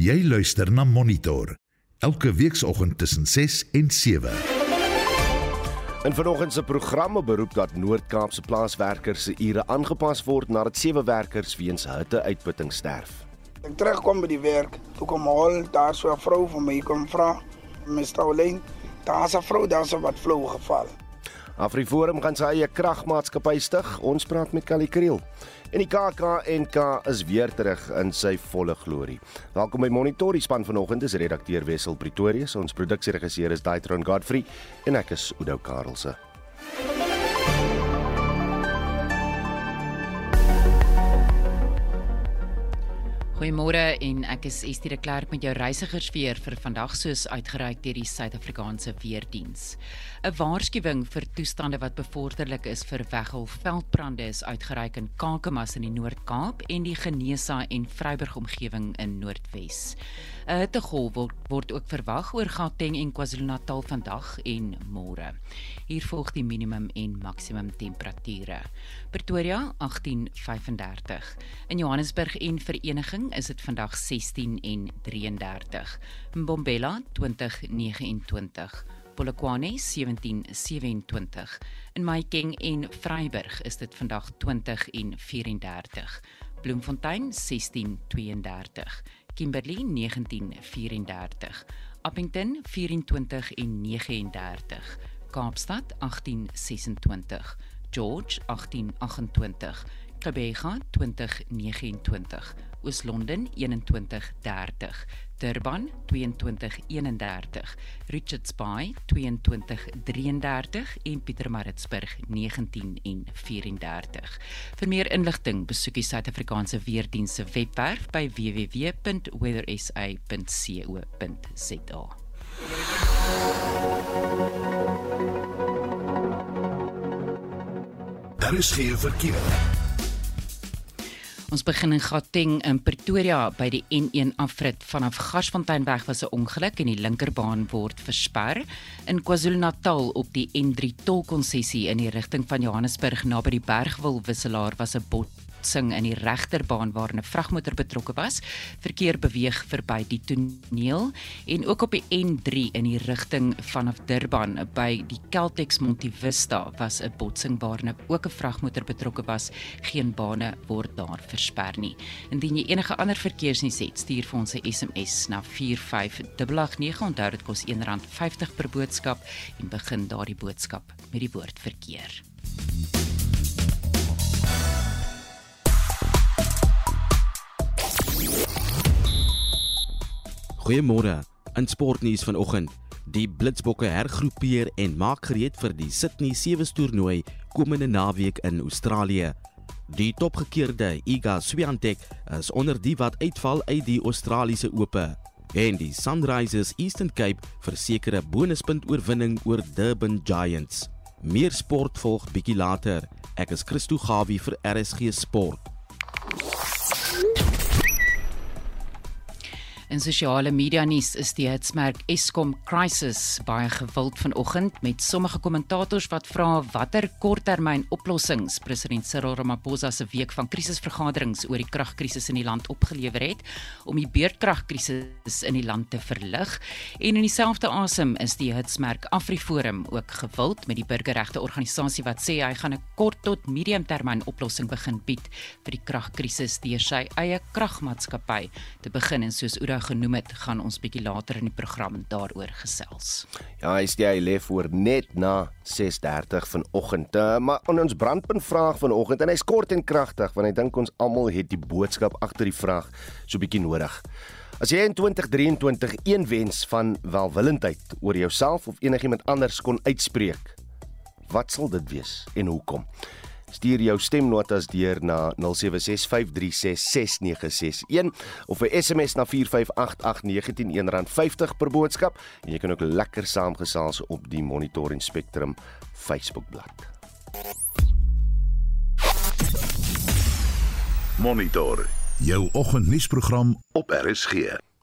Jy luister na Monitor elke weekoggend tussen 6 en 7. In vanoggend se programme beroep dat Noord-Kaapse plaaswerkers se ure aangepas word nadat sewe werkers weens hitteuitputting sterf. Ek terugkom by die werk, toe kom al daar so 'n vrou van my kom vra, "Mr. Olen, daar's 'n vrou daar so wat flou geval." Afriforum gaan sy eie kragmaatskappy stig. Ons praat met Kali Kriel. En die KAKNK is weer terug in sy volle glorie. Welkom by Monitor. Die span vanoggend is redakteur Wessel Pretorius, ons produksieregisseur is Daitron Godfrey en ek is Udo Karlse. Goeiemôre en ek is Estie de Klerk met jou reisigersweer vir vandag soos uitgereik deur die Suid-Afrikaanse Weerdiens. 'n Waarskuwing vir toestande wat bevorderlik is vir weghol veldbrande is uitgereik in Kakamas in die Noord-Kaap en die Genesa en Vryburg omgewing in Noordwes. 'n Hittegolf word, word ook verwag oor Gauteng en KwaZulu-Natal vandag en môre. Hier volg die minimum en maksimum temperature. Pretoria 18:35. In Johannesburg en Vereniging is dit vandag 16 en 33. Mbombela 2029. Polokwane 1727. In Mahikeng en Vryburg is dit vandag 20 en 34. Bloemfontein 1632. Kimberley 1934. Appington 24 en 39. Kaapstad 1826. George 1828. Gqeberha 2029. Oos-London 2130, Durban 2231, Richards Bay 2233 en Pietermaritzburg 1934. Vir meer inligting, besoek die Suid-Afrikaanse Weerdienste se webwerf by www.weathersa.co.za. Daar is geen verkeer. Ons begin in Gauteng in Pretoria by die N1 afrit vanaf Garsfonteinweg was 'n ongeluk en die linkerbaan word versper. In KwaZulu-Natal op die N3 tolkonsessie in die rigting van Johannesburg naby die Bergwil wisselaar was 'n bot botsing in die regterbaan waar 'n vragmotor betrokke was. Verkeer beweeg verby die toneel en ook op die N3 in die rigting vanaf Durban by die Caltex Montivista was 'n botsing waar 'n ook 'n vragmotor betrokke was. Geen bane word daar versper nie. Indien jy enige ander verkeersnuus het, stuur vir ons 'n SMS na 45889. Onthou dit kos R1.50 per boodskap en begin daardie boodskap met die woord verkeer. Goeiemôre. In sportnuus vanoggend. Die Blitsbokke hergroepeer en maak gereed vir die Sydney Sevens toernooi komende naweek in Australië. Die topgekeerde Iga Swiatek is onder die wat uitval uit die Australiese Ope. En die Sunrisers Eastern Cape verseker 'n bonuspunt oorwinning oor Durban Giants. Meer sport volg bietjie later. Ek is Christo Gawie vir RSG Sport. In sosiale media nuus is die hitsmerk Eskom Crisis baie gewild vanoggend met sommige kommentators wat vra watter korttermyn oplossings president Cyril Ramaphosa se week van krisisvergaderings oor die kragkrisis in die land opgelewer het om die beurtkragkrisis in die land te verlig. En in dieselfde asem is die hitsmerk AfriForum ook gewild met die burgerregte organisasie wat sê hy gaan 'n kort tot mediumtermyn oplossing begin bied vir die kragkrisis deur sy eie kragmaatskappy te begin en soos Oda genoem het, gaan ons bietjie later in die program daaroor gesels. Ja, sê hy lê voor net na 6:30 vanoggend. Uh, maar on ons brandpunt vraag vanoggend en hy's kort en kragtig want ek dink ons almal het die boodskap agter die vraag so bietjie nodig. As jy in 2023 een wens van welwillendheid oor jouself of enigiemand anders kon uitspreek, wat sal dit wees en hoekom? Stuur jou stemnotas deur na 0765366961 of 'n SMS na 4588919 R50 per boodskap en jy kan ook lekker saamgesels op die Monitor en Spectrum Facebookblad. Monitor jou oggendnuusprogram op RSG.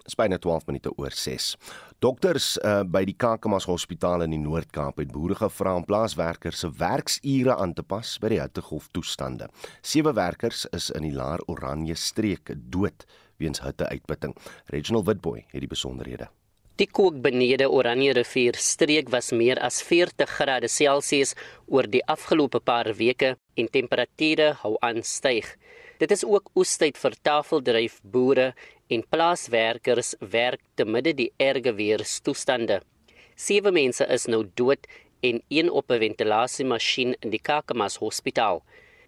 Dis byna 12 minute oor 6. Dokters uh, by die Kakamas Hospitaal in die Noord-Kaap het boere gevra om plaaswerkers se werksure aan te pas by die hittegolf toestande. Sewe werkers is in die Laar Oranje streek dood weens hitteuitputting. Reginald Witboy het die besonderhede. Die kook benede Oranje rivier streek was meer as 40 grade Celsius oor die afgelope paar weke en temperature hou aan styg. Dit is ook oestyd vir tafeldryf boere en plaaswerkers werk te midde die erge weerstoestande. Sewe mense is nou dood en een op 'n ventilasiemasjien in die Kakamas Hospitaal.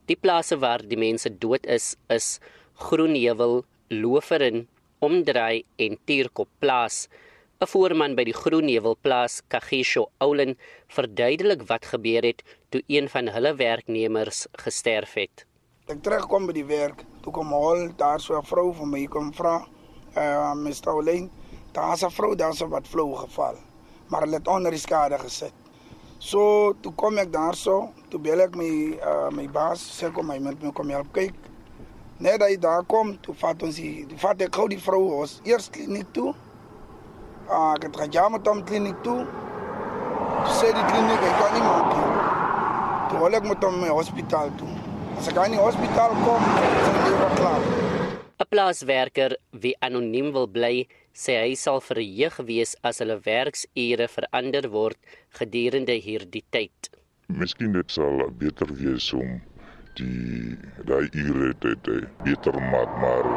Die plase waar die mense dood is is Groenheuwel, Loferin, Omdraai en Tierkop plaas. 'n Voorman by die Groenheuwelplaas, Kagisho Oulen, verduidelik wat gebeur het toe een van hulle werknemers gesterf het. Ek terugkom by die werk, toe kom al daar so 'n vrou van my kom vra, uh eh, Mr. Oulen, daar's 'n vrou daar so wat flou geval, maar hulle het onder die skade gesit. So toe kom ek daarso, toe bel ek my uh my baas, sê kom my met my kom help kyk. Net daai daar kom, toe vat ons die, toe vat ek gou die vrou ons eers kliniek toe. Ah, ek het gegaan met hom kliniek toe. Toe sê die kliniek ek kan nie maak. Toe wil ek met hom hospitaal toe. As ek aan die hospitaal kom, sê hy weer klaar. 'n Plaaswerker wie anoniem wil bly, sê hy sal verheug wees as hulle werksure verander word gedurende hierdie tyd. Miskien dit sal beter wees om die daai ure te, te beter maak maar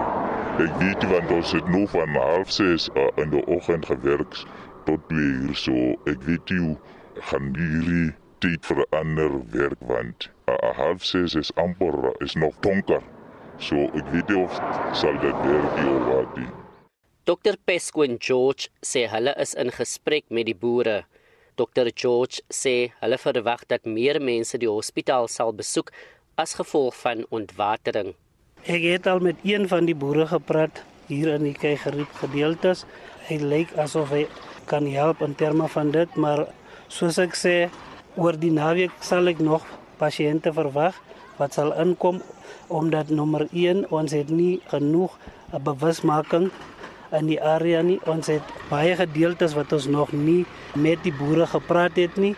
ek weet want ons het nog van half 6 uh, in die oggend gewerk tot 2 uur so ek weet jy gaan hierdie tyd verander werk want uh, half 6 is amper is nog donker so ek weet jy of sal dit werk of wat die Dr Pesquin George sê hulle is in gesprek met die boere Dr George sê hulle verwag dat meer mense die hospitaal sal besoek as gevolg van ontwatering. Ek het al met een van die boere gepraat hier in die Keigerriep gedeeltes. Hy lyk asof hy kan help in terme van dit, maar soos ek sê, oor die naweek sal ek nog pasiënte verwag wat sal inkom omdat nommer 1 ons het nie genoeg 'n bewusmaking in die area nie. Ons het baie gedeeltes wat ons nog nie met die boere gepraat het nie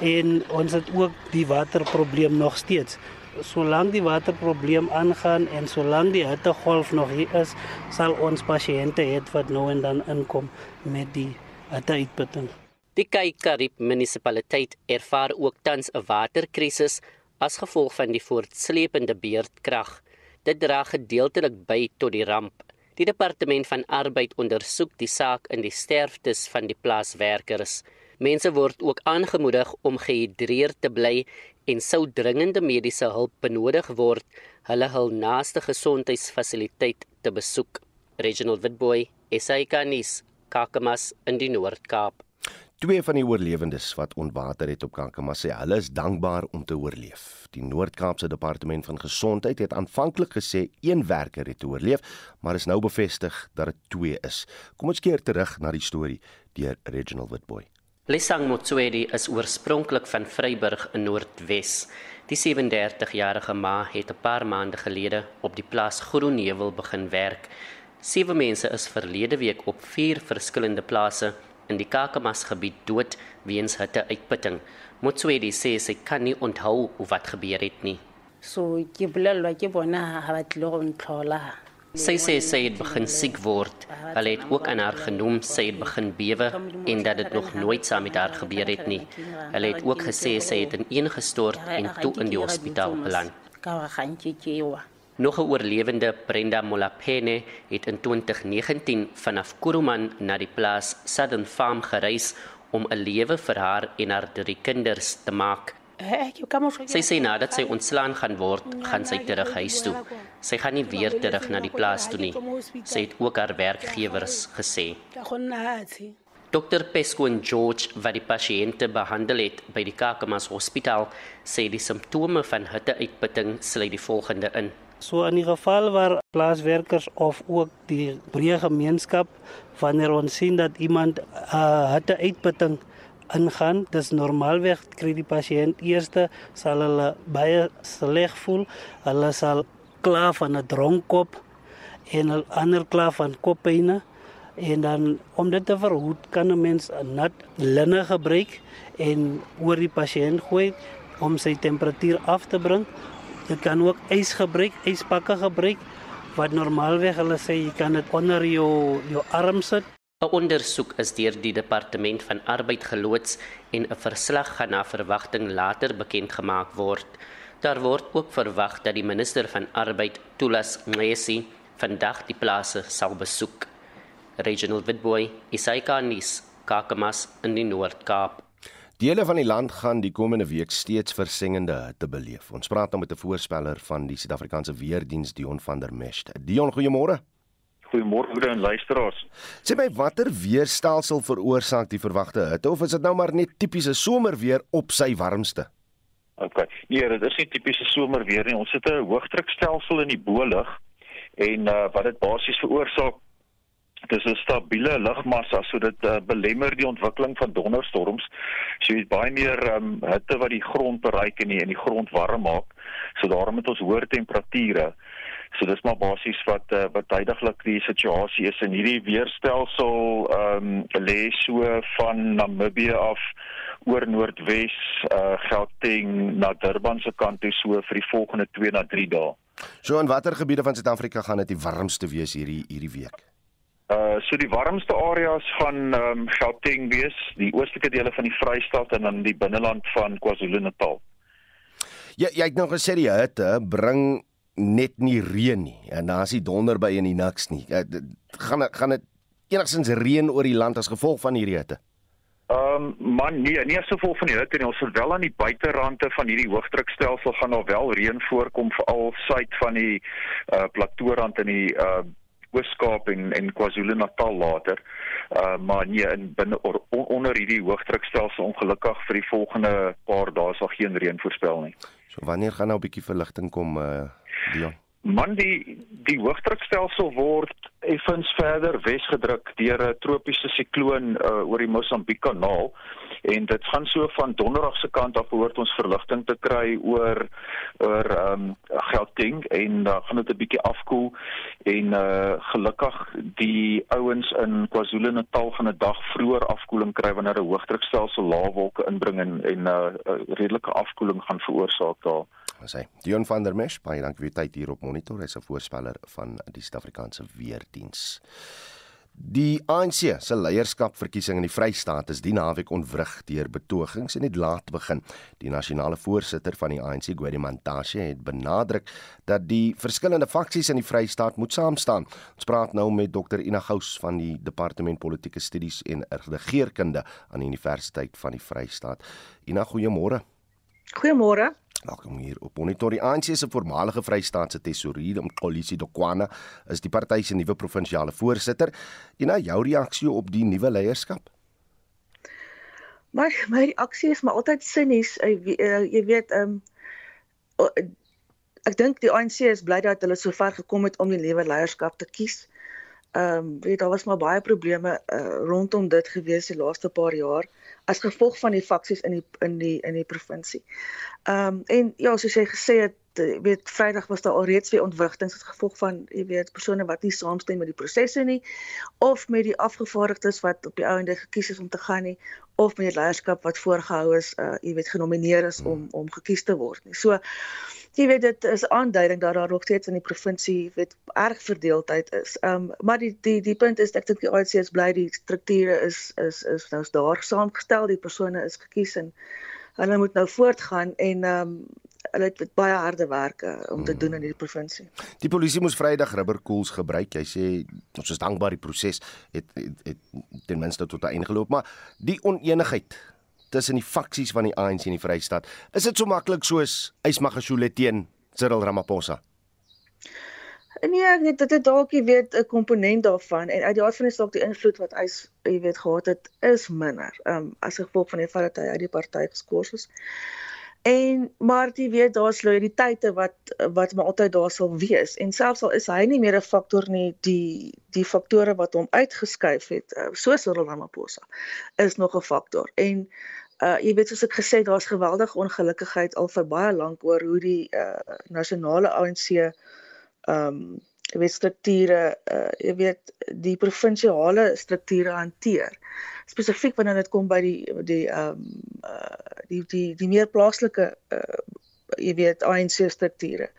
en ons het ook die waterprobleem nog steeds solank die waterprobleem aangaan en solank die hittegolf nog hier is, sal ons pasiënte hê wat nou en dan inkom met die hitteuitputting. Die Kaikarip munisipaliteit ervaar ook tans 'n waterkrisis as gevolg van die voortsleepende beurtkrag. Dit dra gedeeltelik by tot die ramp. Die departement van arbeid ondersoek die saak in die sterftes van die plaaswerkers. Mense word ook aangemoedig om gehidreerd te bly en sou dringende mediese hulp benodig word, hulle hul naaste gesondheidsfasiliteit te besoek. Reginald Witboy, SAK-nuus, Kakamas in die Noord-Kaap. Twee van die oorlewendes wat ontwater het op Kakamas sê hulle is dankbaar om te oorleef. Die Noord-Kaapse Departement van Gesondheid het aanvanklik gesê een werker het oorleef, maar is nou bevestig dat dit twee is. Kom ons keer terug na die storie deur Reginald Witboy. Lesang Motswedi is oorspronklik van Vryburg in Noordwes. Die 37-jarige ma het 'n paar maande gelede op die plaas Groenheuwel begin werk. Sewe mense is verlede week op vier verskillende plase in die Kakamas gebied dood weens hitteuitputting. Motswedi sê sy kan nie onthou wat gebeur het nie. So ke bolelwa ke bona ha ba tlile go ntlhola. Sy sê sy het begin siek word. Hulle het ook aan haar genoem sy het begin bewe en dat dit nog nooit saam met haar gebeur het nie. Hulle het ook gesê sy het ineengestort en toe in die hospitaal beland. Nog 'n oorlewende, Brenda Molapene, het in 2019 vanaf Kuruman na die plaas Southern Farm gereis om 'n lewe vir haar en haar drie kinders te maak. Sy sê nadat sy ontslaan gaan word, gaan sy terug huis toe. Sy gaan nie weer terug na die plaas toe nie. Sy het ook haar werkgewers gesê. Dr Pesco en George wat die pasiënte behandel het by die Kakamas Hospitaal, sê die simptome van hitteuitputting sluit die volgende in. So in die geval waar plaaswerkers of ook die breë gemeenskap wanneer ons sien dat iemand uh, hitteuitputting ingaan, dis normaalweg kry die pasiënt eerste sal hulle baie sleg voel. Hulle sal kla van 'n dronkkop en 'n ander kla van koppyne en dan om dit te verhoed kan 'n mens 'n nat linne gebruik en oor die pasiënt gooi om sy temperatuur af te bring. Jy kan ook ys gebruik, yspakke gebruik wat normaalweg hulle sê jy kan dit onder jou jou arm sit 'n Ondersoek is deur die departement van arbeid geloods en 'n verslag gaan na verwagting later bekend gemaak word. Daar word ook verwag dat die minister van arbeid, Tulas Ngesi, vandag die plase sal besoek. Regional Witboy, Isaikanis, Kakamas in die Noord-Kaap. Dele van die land gaan die komende week steeds versengende hitte beleef. Ons praat nou met 'n voorspeller van die Suid-Afrikaanse Weerdienste, Dion van der Merwe. Dion, goeiemôre. Goeiemôre broer en luisteraars. Sê my watter weerstelsel veroorsaak die verwagte hitte of is dit nou maar net tipiese somerweer op sy warmste? OK. Nee, dit is nie tipiese somerweer nie. Ons het 'n hoëdrukstelsel in die boelug en uh, wat dit basies veroorsaak dis 'n stabiele lugmassa so dit uh, belemmer die ontwikkeling van donderstorms. So jy het baie meer um, hitte wat die grond bereik en die, en die grond warm maak. So daarom het ons hoër temperature. So dis maar basies wat uh, wat tydiglik die situasie is in hierdie weerstelsel ehm um, lê so van Namibië af oor Noordwes, uh Gauteng na Durban se kant toe so vir die volgende 2 na 3 dae. So in watter gebiede van Suid-Afrika gaan dit die warmste wees hierdie hierdie week? Uh so die warmste areas gaan ehm um, Gauteng wees, die oostelike dele van die Vrystaat en dan die binneland van KwaZulu-Natal. Ja, jy het nou gesê die hitte bring net nie reën nie en daar is nie donder by en nie niks nie. Ja, gaan gaan dit enigstens reën oor die land as gevolg van hierdie hitte? Ehm um, man nee, nie so vol van die hitte nie. Ons sal wel aan die buiterande van hierdie hoëdrukstelsel gaan daar wel reën voorkom veral suid van die uh plateaurand in die uh Weskaap en en KwaZulu-Natal later. Uh maar nee, in binne or, onder hierdie hoëdrukstelsel ongelukkig vir die volgende paar dae sal geen reën voorspel nie. So wanneer gaan nou 'n bietjie verligting kom uh Dion. Man die die hoëdrukstelsel word effens verder wesgedruk deur 'n tropiese sikloon uh, oor die Mosambiek kanaal en dit gaan so van donderdag se kant af behoort ons verligting te kry oor oor ehm um, Gauteng en dan uh, gaan dit 'n bietjie afkoel. En uh gelukkig die ouens in KwaZulu-Natal gaan 'n dag vroeër afkoeling kry wanneer 'n hoëdrukstelsel laawolke inbring en en 'n uh, redelike afkoeling gaan veroorsaak daar was hy. Dion van der Merwe, baie dankie vir u tyd hier op Monitor. Hy's 'n voorspeller van die Suid-Afrikaanse Weerdiens. Die ANC se leierskapverkiesing in die Vrystaat is die naweek ontwrig deur betogings en het laat begin. Die nasionale voorsitter van die ANC, Gwedi Mantashe, het benadruk dat die verskillende faksies in die Vrystaat moet saamstaan. Ons praat nou met Dr Ina Gous van die Departement Politieke Studies en Regeringskunde aan die Universiteit van die Vrystaat. Ina, goeiemôre. Goeiemôre. Welkom hier op Monitor. Die ANC se voormalige Vrystaatse tesourier, Mkolisi Dokwana, is die party se nuwe provinsiale voorsitter. Nou jou reaksie op die nuwe leierskap? My my reaksie is maar altyd sinnies. Eh, jy weet, ehm um, ek dink die ANC is bly dat hulle so ver gekom het om die nuwe leierskap te kies. Ehm um, weet daar was maar baie probleme uh, rondom dit gewees die laaste paar jaar as gevolg van die faksies in die in die in die provinsie. Ehm um, en ja, soos jy gesê het, jy weet Vrydag was daar alreeds weer ontwrigtings as gevolg van jy weet persone wat nie saamstem met die prosesse nie of met die afgevaardigdes wat op die ouende gekies is om te gaan nie of met die leierskap wat voorgehou is, uh jy weet genomineer is om om gekies te word nie. So jy weet dit is aanduiding dat daar nog steeds in die provinsie weet erg verdeeldheid is. Ehm um, maar die die die punt is ek dink die ANC is bly die strukture is is is nou daar saamgestel, die persone is gekies en hulle moet nou voortgaan en ehm um, hulle het baie harde werk uh, om te doen in hierdie provinsie. Die polisie moes Vrydag rubberkoels gebruik. Jy sê ons is dankbaar die proses het, het, het ten minste tot eingeloop, maar die oneenigheid tussen die faksies van die ANC in die Vrystaat. Is dit so maklik soos Ysmagashule teen Cyril Ramaphosa? Nee, ek net dit het dalk jy weet 'n komponent daarvan en uit die aard van die saak die invloed wat hy jy weet gehad het is minder. Ehm um, as gevolg van die feit dat hy uit die party geskort is. En maar jy weet daar's loyaliteite wat wat maar altyd daar sal wees en selfs al is hy nie meer 'n faktor nie, die die faktore wat hom uitgeskuif het, uh, soos Cyril Ramaphosa, is nog 'n faktor. En uh jy weet soos ek gesê daar's geweldige ongelukkigheid al vir baie lank oor hoe die uh nasionale ANC ehm um, jy weet strukture uh jy weet die provinsiale strukture hanteer. Spesifiek wanneer dit kom by die die ehm um, uh die die die meer plaaslike uh jy weet ANC strukture.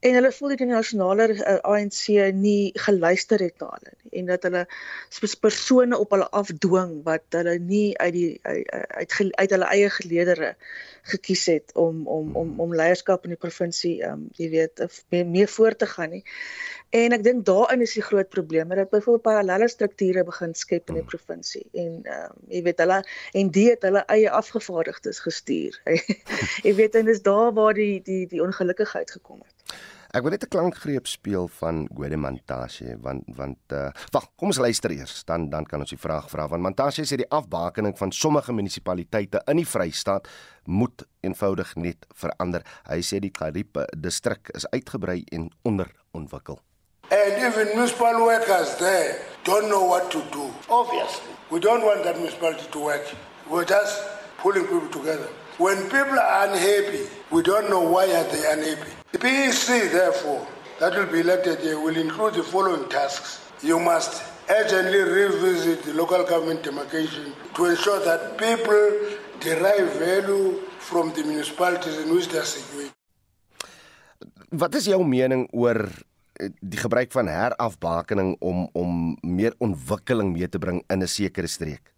En hulle voel dat die nasionale uh, ANC nie geluister het na hulle nie en dat hulle persone op hulle afdwing wat hulle nie uit die uit uit, uit hulle eie geleedere gekies het om om om om leierskap in die provinsie um jy weet meer, meer voor te gaan nie. En ek dink daarin is die groot probleem dat byvoorbeeld parallelle strukture begin skep in die provinsie en um jy weet hulle en die het hulle eie afgevaardigdes gestuur. jy weet en dis daar waar die die die ongelukkigheid gekom het. Ek wil net 'n klankgreep speel van Guedemantashe want want uh wag, kom ons luister eers dan dan kan ons die vraag vra want Mantashe sê die afbakening van sommige munisipaliteite in die Vrystaat moet eenvoudig net verander. Hy sê die Karipe distrik is uitgebrei en onderontwikkel. And even municipal workers there don't know what to do. Obviously, we don't want that municipality to work. We're just pulling people together. When people are unhappy, we don't know why are they unhappy. The PEC, therefore, that will be elected here will include the following tasks. You must urgently revisit the local government demarcation to ensure that people derive value from the municipalities in which they are situated. Wat is jou mening oor eh, die gebruik van herafbakening om om meer ontwikkeling mee te bring in 'n sekere streek?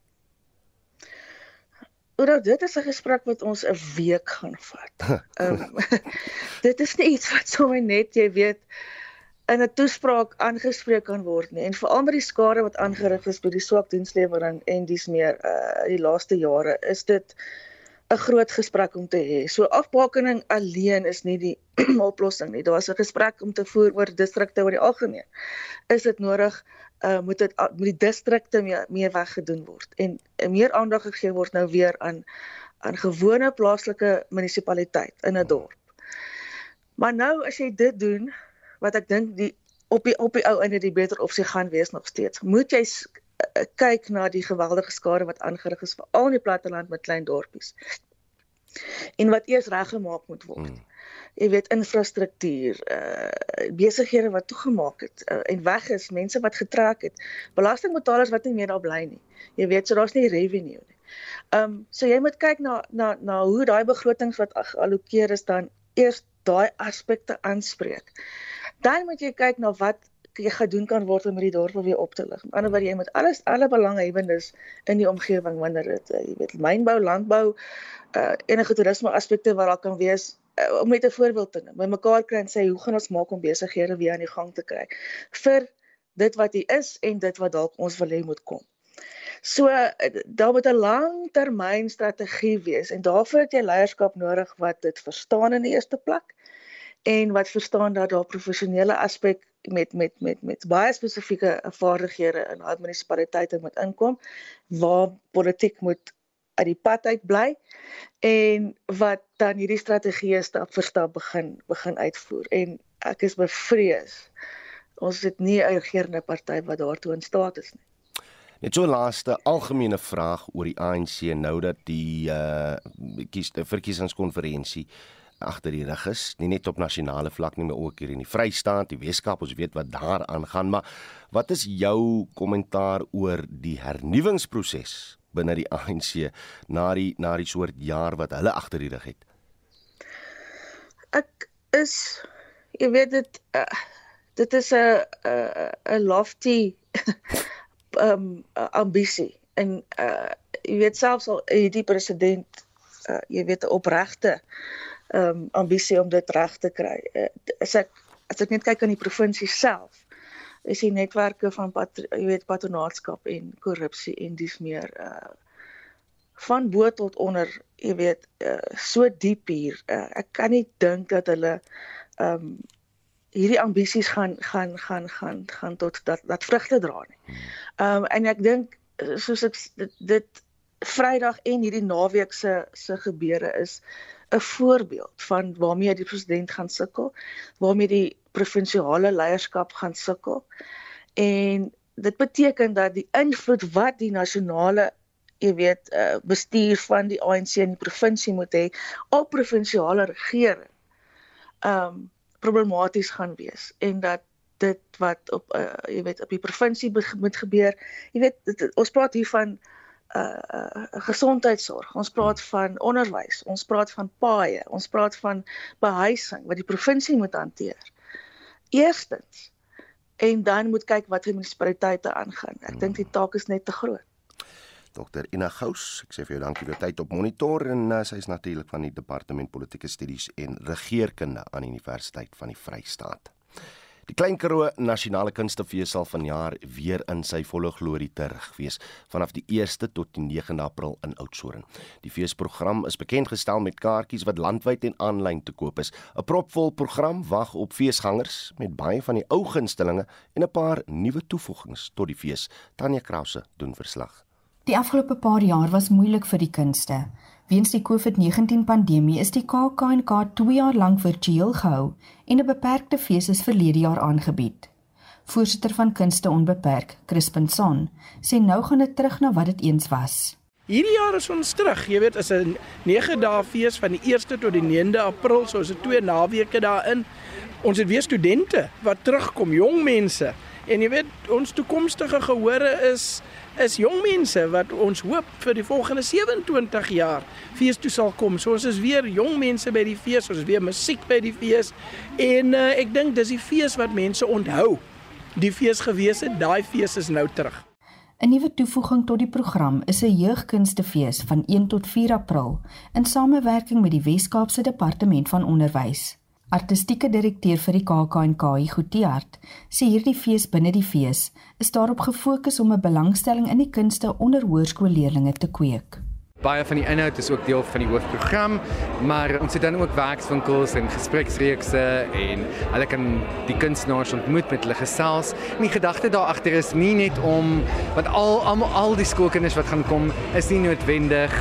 Oor dit is 'n gesprek wat ons 'n week gaan vat. Ehm um, dit is nie iets wat sommer net jy weet in 'n toespraak aangespreek kan word nie. En veral met die skade wat aangerig is by die swak dienslewering en dis meer uh die laaste jare is dit 'n groot gesprek om te hê. So afbakening alleen is nie die oplossing nie. Daar's 'n gesprek om te voer oor distrikte oor die algemeen. Is dit nodig uh moet dit moet die distrikte meer meer weggedoen word en meer aandag gegee word nou weer aan aan gewone plaaslike munisipaliteit in 'n dorp. Maar nou as jy dit doen wat ek dink die op die op die ou einde die beter opsie gaan wees nog steeds. Moet jy kyk na die geweldige skade wat aangerig is veral in die platteland met klein dorpies. En wat eers reggemaak moet word. Hmm jy weet infrastruktuur, uh besighede wat toegemaak het uh, en weg is, mense wat getrek het, belastingbetalers wat nie meer daar bly nie. Jy weet, so daar's nie revenue nie. Um so jy moet kyk na na na hoe daai begrotings wat geallokeer is dan eers daai aspekte aanspreek. Dan moet jy kyk na wat gedoen kan word om hierdie dorp weer op te lig. Aan die ander wyse jy moet alles alle belanghebbendes in die omgewing wanneer dit uh, jy weet mynbou, landbou, uh enige toerisme aspekte wat daar kan wees uh, om net 'n voorbeeld te neem, by mekaar kry en sê hoe gaan ons maak om besighede weer aan die gang te kry vir dit wat hier is en dit wat dalk ons wil hê moet kom. So eh, daar moet 'n langtermyn strategie wees en daarvoor het jy leierskap nodig wat dit verstaan in die eerste plek en wat verstaan dat daar professionele aspek met met met met baie spesifieke vaardighede in munisipaliteite moet inkom waar politiek moet uit die pad uit bly en wat dan hierdie strategie stap vir stap begin begin uitvoer. En ek is bevrees ons het nie 'n regerende party wat daartoe in staat is nie. Net so laaste algemene vraag oor die ANC nou dat die uh kies verkiesingskonferensie agter die rug is, nie net op nasionale vlak nie, maar ook hier in die Vrystaat, die Weskaap, ons weet wat daar aangaan, maar wat is jou kommentaar oor die hernuwingsproses binne die ANC na die na die soort jaar wat hulle agter die rug het? Ek is jy weet dit uh, dit is 'n 'n lofty um ambisie en uh jy weet selfs al hierdie president uh, jy weet 'n opregte um ambisie om dit reg te kry. Uh, as ek as ek net kyk aan die provinsie self is die netwerke van jy weet patronaatskap en korrupsie en dis meer uh van bo tot onder jy weet uh, so diep hier uh, ek kan nie dink dat hulle ehm um, hierdie ambisies gaan gaan gaan gaan gaan tot dat dat vrugte dra nie. Ehm um, en ek dink soos ek dit, dit Vrydag en hierdie naweek se se gebeure is 'n voorbeeld van waarmee die president gaan sukkel, waarmee die provinsiale leierskap gaan sukkel. En dit beteken dat die invloed wat die nasionale jy weet uh, bestuur van die ANC in die provinsie moet hê op provinsiale regering. Um problematies gaan wees en dat dit wat op uh, jy weet op die provinsie moet gebeur. Jy weet dit, ons praat hier van uh, uh gesondheidsorg, ons praat van onderwys, ons praat van paaie, ons praat van behuising wat die provinsie moet hanteer. Eerstens en dan moet kyk wat die munisipaliteite aangaan. Ek dink die taak is net te groot. Dr Ina Gous, ek sê vir jou dankie vir jou tyd op monitor en uh, sy is natuurlik van die departement politieke studies en regeringskunde aan die Universiteit van die Vrystaat. Die Klein Karoo Nasionale Kunstefees sal vanjaar weer in sy volle glorie terugwees vanaf die 1ste tot die 9de April in Oudtshoorn. Die feesprogram is bekend gestel met kaartjies wat landwyd en aanlyn te koop is. 'n Propvol program wag op feesgangers met baie van die ou gunstelinge en 'n paar nuwe toevoegings tot die fees. Tanya Krause doen verslag. Die afgelope paar jaar was moeilik vir die kunste. Weens die COVID-19 pandemie is die KAK&K 2 jaar lank virtueel gehou en 'n beperkte fees is verlede jaar aangebied. Voorsitter van Kunste Onbeperk, Crispin Son, sê nou gaan dit terug na wat dit eens was. Hierdie jaar is ons terug, jy weet, is 'n 9 dae fees van die 1ste tot die 9de April, so is dit twee naweke daarin. Ons het weer studente wat terugkom, jong mense. En jy weet, ons toekomstige gehore is is jong mense wat ons hoop vir die volgende 27 jaar fees toe sal kom. So ons is weer jong mense by die fees, ons is weer musiek by die fees en uh, ek dink dis die fees wat mense onthou. Die fees gewees het, daai fees is nou terug. 'n Nuwe toevoeging tot die program is 'n jeugkunstefees van 1 tot 4 April in samewerking met die Wes-Kaapse Departement van Onderwys. Artistieke direkteur vir die KAK&K, Goetiehart, sê hierdie fees binne die fees is daarop gefokus om 'n belangstelling in die kunste onder hoërskoolleerders te kweek. Baie van die inhoud is ook deel van die hoofprogram, maar ons het dan ook werkswinkels en gespreksreekse en hulle kan die kunstenaars ontmoet met hulle gesels. En die gedagte daar agter is nie net om want al al al die skoolkinders wat gaan kom is nie noodwendig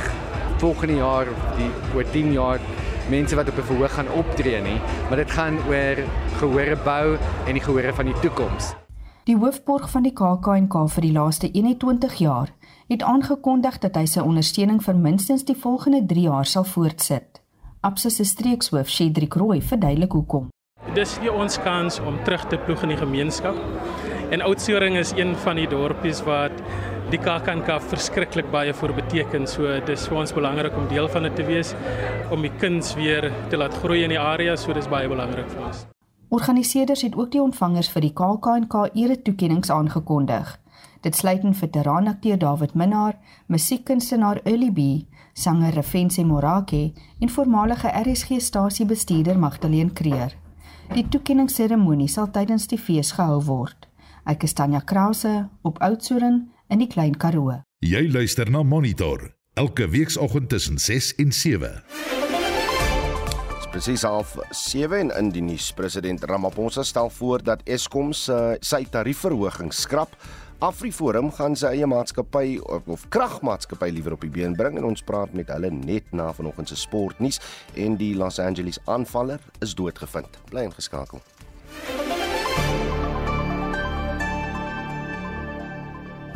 volgende jaar die oor 10 jaar mense wat op 'n verhoog gaan optree nie, maar dit gaan oor gehore bou en die gehore van die toekoms. Die hoofborg van die KAK&K vir die laaste 21 jaar het aangekondig dat hy sy ondersteuning vir minstens die volgende 3 jaar sal voortsit. Absa se streekshoof, Shedrick Roy, verduidelik hoekom. Dis vir ons kans om terug te ploeg in die gemeenskap. En Oudtshoorn is een van die dorpies wat die KAKNK verskriklik baie voor beteken. So dis vir ons belangrik om deel van dit te wees om die kuns weer te laat groei in die area, so dis baie belangrik vir ons. Organiseerders het ook die ontvangers vir die KAKNK ere toekenninge aangekondig. Dit sluit in veteranakteur David Minnar, musiekkunstenaar Early B, sanger Refense Morake en voormalige RSG stasiebestuurder Magdalene Creer. Die toekenningsseremonie sal tydens die fees gehou word. Ek is Tanya Krause op Oudtshoorn in die Klein Karoo. Jy luister na Monitor elke weekoggend tussen 6 en 7. Presies half 7 en in die nuus president Ramaphosa stel voor dat Eskom se sy tariefverhoging skrap. Afriforum gaan sy eie maatskappy of, of kragmaatskappy liewer op die been bring en ons praat met hulle net na vanoggend se sportnuus en die Los Angeles aanvaller is doodgevind. Bly ingeskakel.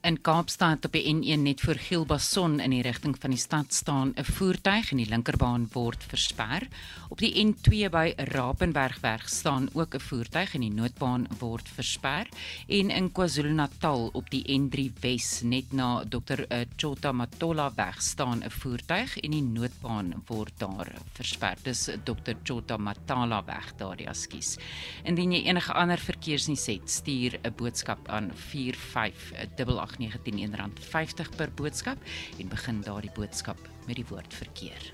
In Kaapstad op die N1 net voor Gielbason in die rigting van die stad staan 'n voertuig en die linkerbaan word versper. Op die N2 by Rapenbergweg staan ook 'n voertuig en die noodbaan word versper. En in KwaZulu-Natal op die N3 Wes net na Dr Chota Matola weg staan 'n voertuig en die noodbaan word daar versper. Dis Dr Chota Matala weg daar, ja, skus. Indien jy enige ander verkeersnuus het, stuur 'n boodskap aan 45 0891 R50 per boodskap en begin daardie boodskap met die woord verkeer.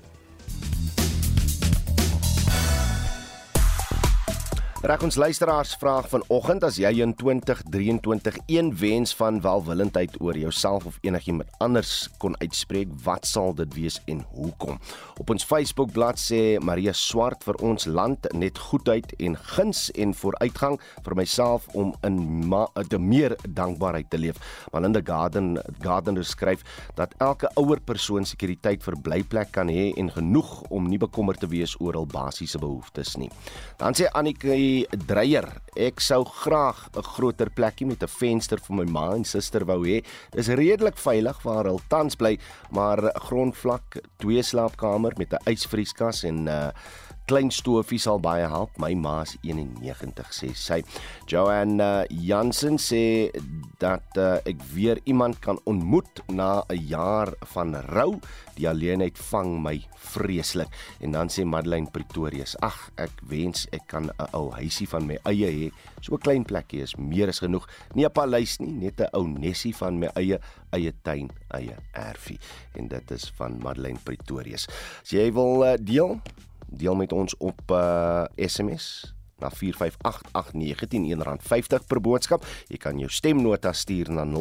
Reg ons luisteraars vraag vanoggend as jy in 2023 een wens van welwillendheid oor jouself of enigiemand anders kon uitspreek, wat sal dit wees en hoekom? Op ons Facebook bladsy sê Maria Swart vir ons land net goedheid en guns en vooruitgang vir myself om in te meer dankbaarheid te leef. Melinda Garden Gardener skryf dat elke ouer persoon sekuriteit vir blyplek kan hê en genoeg om nie bekommerd te wees oor hul basiese behoeftes nie. Dan sê Annike Dreyer, ek sou graag 'n groter plekkie met 'n venster vir my ma en suster wou hê. Dis redelik veilig waar hulle tans bly, maar grondvlak, twee slaapkamer met 'n ysvrieskas en uh, klein stofie sal baie help. My ma is 91 sê sy. Joanne uh, Jansen sê dat uh, ek weer iemand kan ontmoet na 'n jaar van rou. Die alleenheid vang my vreeslik. En dan sê Madeleine Pretorius: "Ag, ek wens ek kan 'n ou huisie van my eie hê. So 'n klein plekkie is meer as genoeg. Nie 'n paleis nie, net 'n ou nesie van my eie eie tuin, eie erfie." En dit is van Madeleine Pretorius. As jy wil uh, deel, deel met ons op uh, SMS na 4588919 R50 per boodskap. Jy kan jou stemnota stuur na 0765366961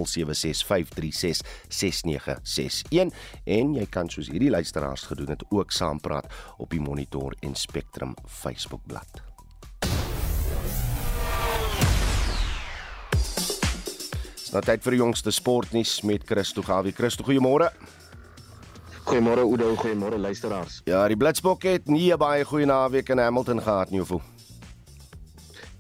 en jy kan soos hierdie luisteraars gedoen het ook saampraat op die Monitor en Spectrum Facebookblad. Dis nou tyd vir die jongste sportnuus met Christo Gawie. Christo, goeiemôre. Goeiemôre Oudo, goeiemôre luisteraars. Ja, die Blitsbokke het nie 'n baie goeie naweek in Hamilton gehad nie, hoeveel?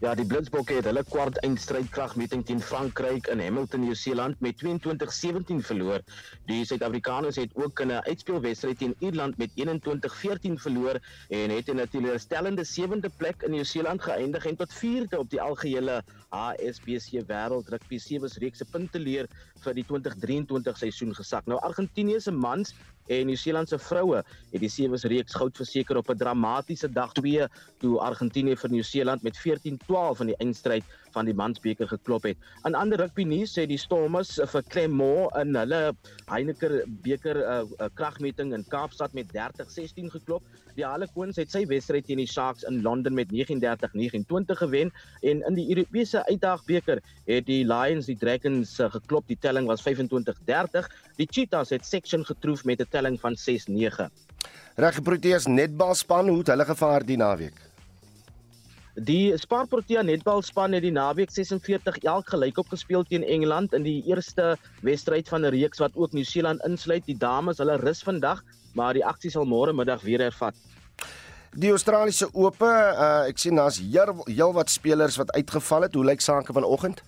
Ja, die Blitsbokke het hulle kwart eindstryd kragmeting teen Frankryk in Hamilton, Nieu-Seeland met 22-17 verloor. Die Suid-Afrikaners het ook in 'n uitspelwedstryd teen Ierland met 21-14 verloor en het in 'n teleurstellende sewende plek in Nieu-Seeland geëindig en tot vierde op die algehele HSBC Wêreld Rugby Sevens reeks se punte leer vir die 2023 seisoen gesak. Nou Argentinië se mans en Nieu-Seeland se vroue het die Sevens reeks goud verseker op 'n dramatiese dag 2 toe Argentinië vir Nieu-Seeland met 14-12 in die eindstryd van die mansbeker geklop het. In ander rugby nuus sê die Stormers vir Clermont in hulle Heineken beker uh, uh, kragmeting in Kaapstad met 30-16 geklop. Die Harlequins het sy wedstryd teen die Sharks in Londen met 39-29 gewen en in die Europese uitdagbeker het die Lions die Dragons uh, geklop. Die telling was 25-30. Die Cheetahs het Section getroof met 'n telling van 6-9. Reg Proteas netbalspan hoe het hulle gevaar die naweek? Die Spar Protea netbalspan het die naweek 46 elk gelykop gespeel teen Engeland in die eerste wedstryd van 'n reeks wat ook Nieu-Seeland insluit. Die dames, hulle rus vandag, maar die aksie sal môre middag weer hervat. Die Australiese Ope, uh, ek sien daar's heel wat spelers wat uitgeval het. Hoe lyk sake vanoggend?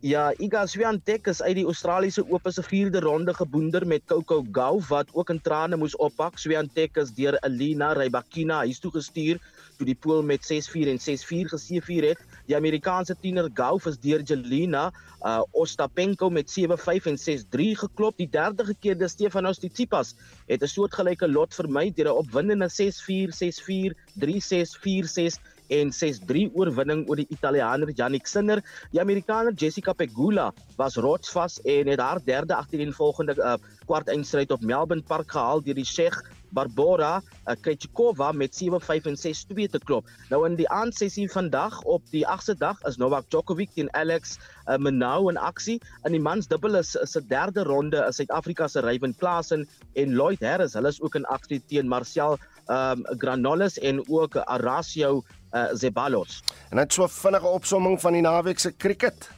Ja, Iga Swiatek is uit die Australiese Ope se vierde ronde geboonder met Coco Gauff wat ook in trane moes oppak. Swiatek is deur Elena Rybakina huis toe gestuur toe die pool met 6-4 en 6-4 geseëvier het. Die Amerikaanse tiener Gauff is deur Jelena uh, Ostapenko met 7-5 en 6-3 geklop. Die derde gekeerde Stefanos Tsitsipas het 'n soortgelyke lot vermy deur 'n opwindende 6-4, 6-4, 3-6, 4-6 en 6-3 oorwinning oor die Italiaaner Jannik Sinner. Die Amerikaner Jessica Pegula was rotsvas en het haar derde agtereenvolgende uh, kwart eindstryd op Melbourne Park gehaal deur die Tsjeeg Barbora uh, Krejcikova met 7-5 en 6-2 te klop. Nou in die aandsessie vandag op die 8de dag is Novak Djokovic teen Alex uh, Menau in aksie. In die mans dubbel is se derde ronde is Suid-Afrika se Ryan Klaasen en Lloyd Harris. Hulle is ook in aksie teen Marcel um, Granollers en ook Arasio uh, Zeballos. En net so 'n vinnige opsomming van die naweek se cricket.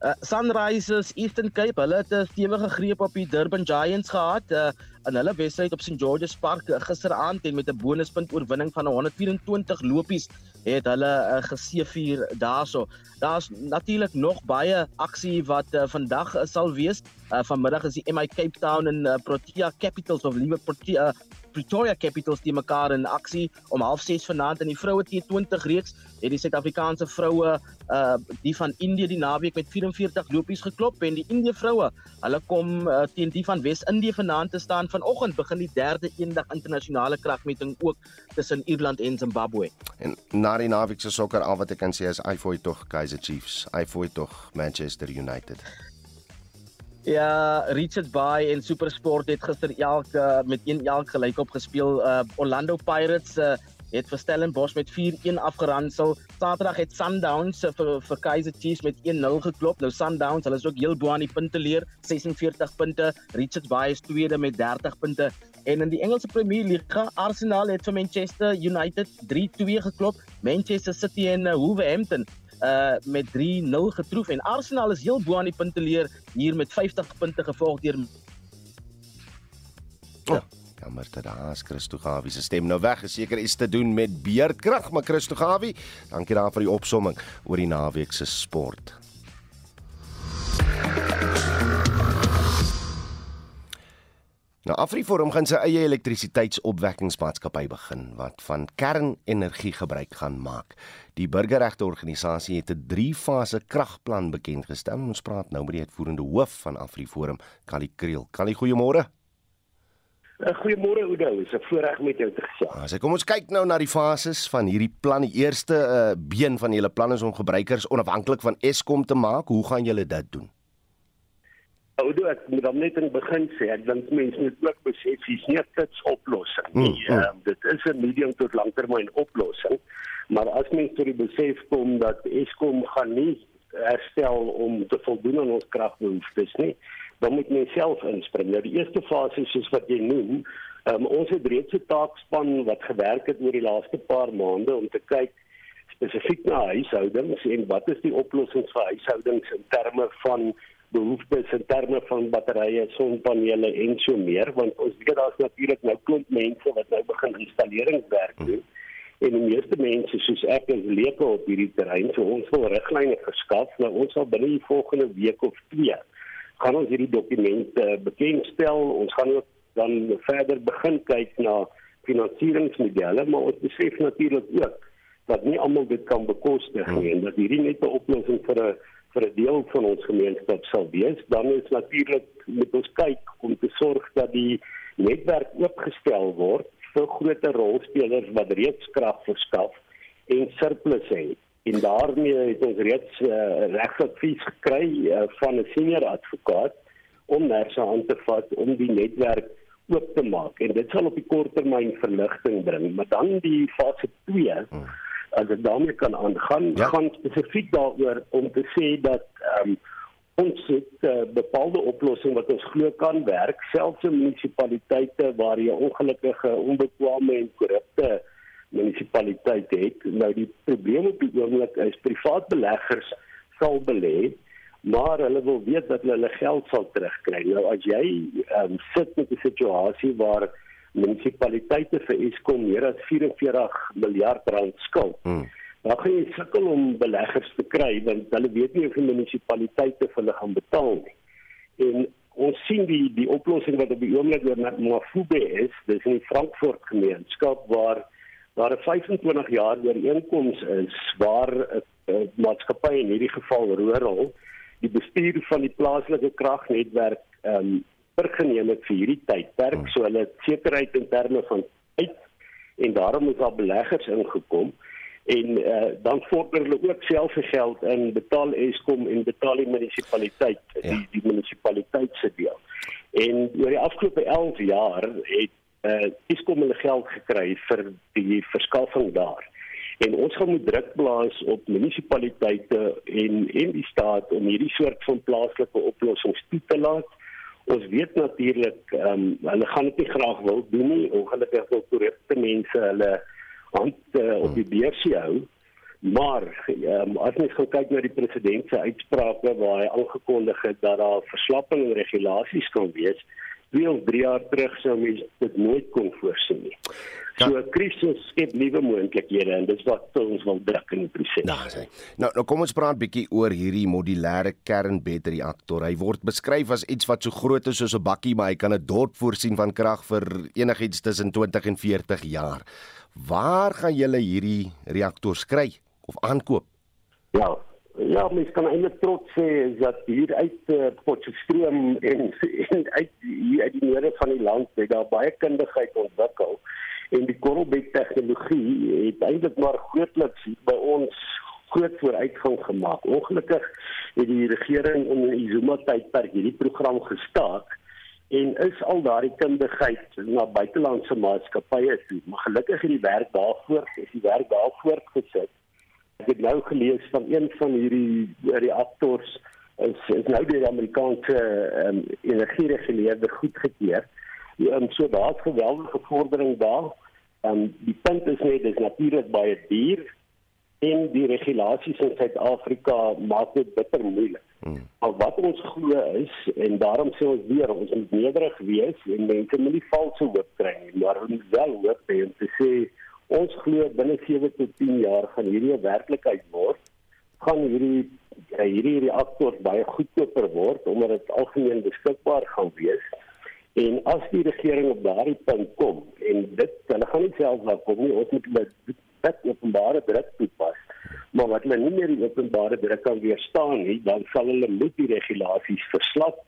Uh, Sunrisers Eastern Cape, hulle het 'n stewige greep op die Durban Giants gehad uh, in hulle wedstryd op St George's Park uh, gisteraand en met 'n bonuspunt oorwinning van 124 lopies het hulle uh, geseëvier daarso. Daar's natuurlik nog baie aksie wat uh, vandag uh, sal wees. Uh, vanmiddag is die MI Cape Town en uh, Protea Capitals of liewer Protea Pretoria Capitals die mekaar in aksie om 06:30 vanaand in die vroue T20 reeks het die Suid-Afrikaanse vroue uh die van Indië die naweek met 44 lopies geklop en die Indië vroue hulle kom uh, teen die van Wes-Indië vanaand te staan vanoggend begin die derde eendag internasionale kragmeting ook tussen Ierland en Zimbabwe. En na die naweek se sokker al wat ek kan sê is I fooi tog Kaizer Chiefs. I fooi tog Manchester United. Ja, Richards Bay en SuperSport het gister elk uh, met 1 elk gelykop gespeel. Uh, Orlando Pirates uh, het vir Stellenbosch met 4-1 afgeransel. Saterdag het Sundowns uh, vir vir Kaizer Chiefs met 1-0 geklop. Nou Sundowns, hulle is ook heel bo aan die punte leer, 46 punte. Richards Bay is tweede met 30 punte. En in die Engelse Premier League, Arsenal het vir Manchester United 3-2 geklop. Manchester City en uh, Wolverhampton uh met 3-0 getroof en Arsenal is heel bo aan die punte leer hier met 50 punte gevolg deur oh, Jammer dat daas Christo Gawie se stem nou weg is. Seker iets te doen met beerkrag, maar Christo Gawie, dankie daar vir die opsomming oor die naweek se sport. Nou Afriforum gaan sy eie elektrisiteitsopwekkingsmaatskappy begin wat van kernenergie gebruik gaan maak. Die burgerregte organisasie het 'n 3-fase kragplan bekend gestel. Ons praat nou met die uitvoerende hoof van Afriforum, Kali Kriel. Kali, goeiemôre. Uh, goeiemôre Oudo, dit is 'n voorreg met jou te gesels. As ek kom ons kyk nou na die fases van hierdie plan. Die eerste uh, been van julle plan is om gebruikers onafhanklik van Eskom te maak. Hoe gaan julle dit doen? Oudo, ek moet dan net in die begin sê, ek dink mense moet ook besef dis nie 'n kits oplossing nie. Mm, mm. Um, dit is 'n medium tot langtermyn oplossing. Maar as mense tot die besef kom dat Eskom gaan nie herstel om te voldoen aan ons kragbehoeftes nie, dan moet mens self inspring. Nou die eerste fase soos wat jy noem, um, ons het reeds 'n taakspan wat gewerk het oor die laaste paar maande om te kyk spesifiek na huishoudings en wat is die oplossings vir huishoudings in terme van behoeftes in terme van batterye, sonpanele en so meer want ons weet daar's natuurlik nou klomp mense wat nou begin installeringswerk doen. En die meeste mense soos ek is leuke op hierdie terrein, so ons wil riglyne verskaf. Nou ons sal binne die volgende week of twee gaan ons hierdie dokumente bekendstel. Ons gaan ook dan verder begin kyk na finansieringsmodelle, maar ons besef natuurlik ook dat nie almal dit kan bekostig nie en dat hierdie net 'n oplossing vir 'n vir 'n deel van ons gemeenskap sal wees, dan is natuurlik met ons kyk om te sorg dat die netwerk oopgestel word vir groter rolspelers wat reeds krag verskaf en surplus het. En daarmee het ons reeds uh, regsadvies gekry uh, van 'n senior advokaat om nerse aan te vat om die netwerk oop te maak en dit sal op die kort termyn verligting bring, maar dan die fase 2 hmm as dit daarmee kan aangaan ja. gaan spesifiek daaroor om te sê dat um, ons het uh, bepaalde oplossing wat ons glo kan werk selfs in munisipaliteite waar jy ongelukkige onbekwame en korrupte munisipaliteite het nou die probleem op die oomblik is privaat beleggers sal belê maar hulle wil weet dat hulle hulle geld sal terugkry nou as jy um, sit met 'n situasie waar munisipaliteite vir Eskom meer as 44 miljard rand skuld. Hmm. Dan gaan jy sukkel om beleggers te kry want hulle weet nie of die munisipaliteite vir hulle gaan betaal nie. En ons sien die die oplossing wat op die oomblik na Mafube is, dis in die Frankfurt gemeenskap waar waar 'n 25 jaar ooreenkoms is waar 'n uh, maatskappy in hierdie geval Roerol die bestuur van die plaaslike kragnetwerk ehm um, oorgeneem het vir hierdie tydperk, hmm. so hulle het sekerheid in terme van tyd en daarom is daar beleggers ingekom en uh, dan vorder hulle ook self vir geld in betaal Eskom en betaal die munisipaliteit ja. die, die munisipaliteit se deel. En oor die afgelope 11 jaar het uh, Eskom hulle geld gekry vir die verskaffing daar. En ons gaan moet druk plaas op munisipaliteite en en die staat om hierdie soort van plaaslike oplossings toe te laat ons weet natuurlik ehm um, hulle gaan dit nie graag wil doen nie. Ongelukkig wil korrupte mense hulle hand uh, op die beursie hou. Maar um, as mens gaan kyk na die president se uitsprake waar hy aangekondig het dat daar verslapping in regulasies kan wees 2 of 3 jaar terug sou mens dit nooit kon voorsien nie Ja. So 'n krisis skep nuwe moontlikhede en dis wat ons wil druk in die proses. Nou, nou, nou kom ons praat bietjie oor hierdie modulêre kernbedreaktor. Hy word beskryf as iets wat so groot is soos 'n bakkie, maar hy kan 'n dorp voorsien van krag vir enigiets tussen 20 en 40 jaar. Waar gaan julle hierdie reaktors kry of aankoop? Ja, Ja, mens kan eintlik trots sê dat hier uit uh, Potchefstroom en, en uit hier uit die noorde van die land het daar baie kundigheid ontwikkel en die korrelbek tegnologie het eintlik maar grootliks by ons groot vooruitgang gemaak. Ongelukkig het die regering in die Zuma tydperk hierdie program gestaak en is al daardie kundigheid na buitelandse maatskappye toe. Maar gelukkig het die werk daarvoor, is die werk daar voortgesit. Ek het nou gelees van een van hierdie reaktors is, is nou deur die Amerikaanse um, energiereguleerder goedgekeur. Um, so daar's geweldige vordering daar. Um, die punt is net dis natuurlik baie duur en die regulasies in Suid-Afrika maak dit bitter moeilik. Hmm. Maar wat ons glo is en daarom sê ons weer ons moet nederig wees en mense moet nie valse hoop kry nie, maar ons wel hoop hê om te sê ons glo binne 7 tot 10 jaar gaan hierdie 'n werklikheid word. Gaan hierdie hierdie reaktors baie goedkoper word omdat dit algemeen beskikbaar gaan wees En as die regering op daardie punt kom en dit hulle gaan nie self daar kom nie, ons moet dit dit openbare druk toepas. Maar wat hulle nie meer die openbare druk kan weerstaan nie, dan sal hulle moet die regulasies verslap.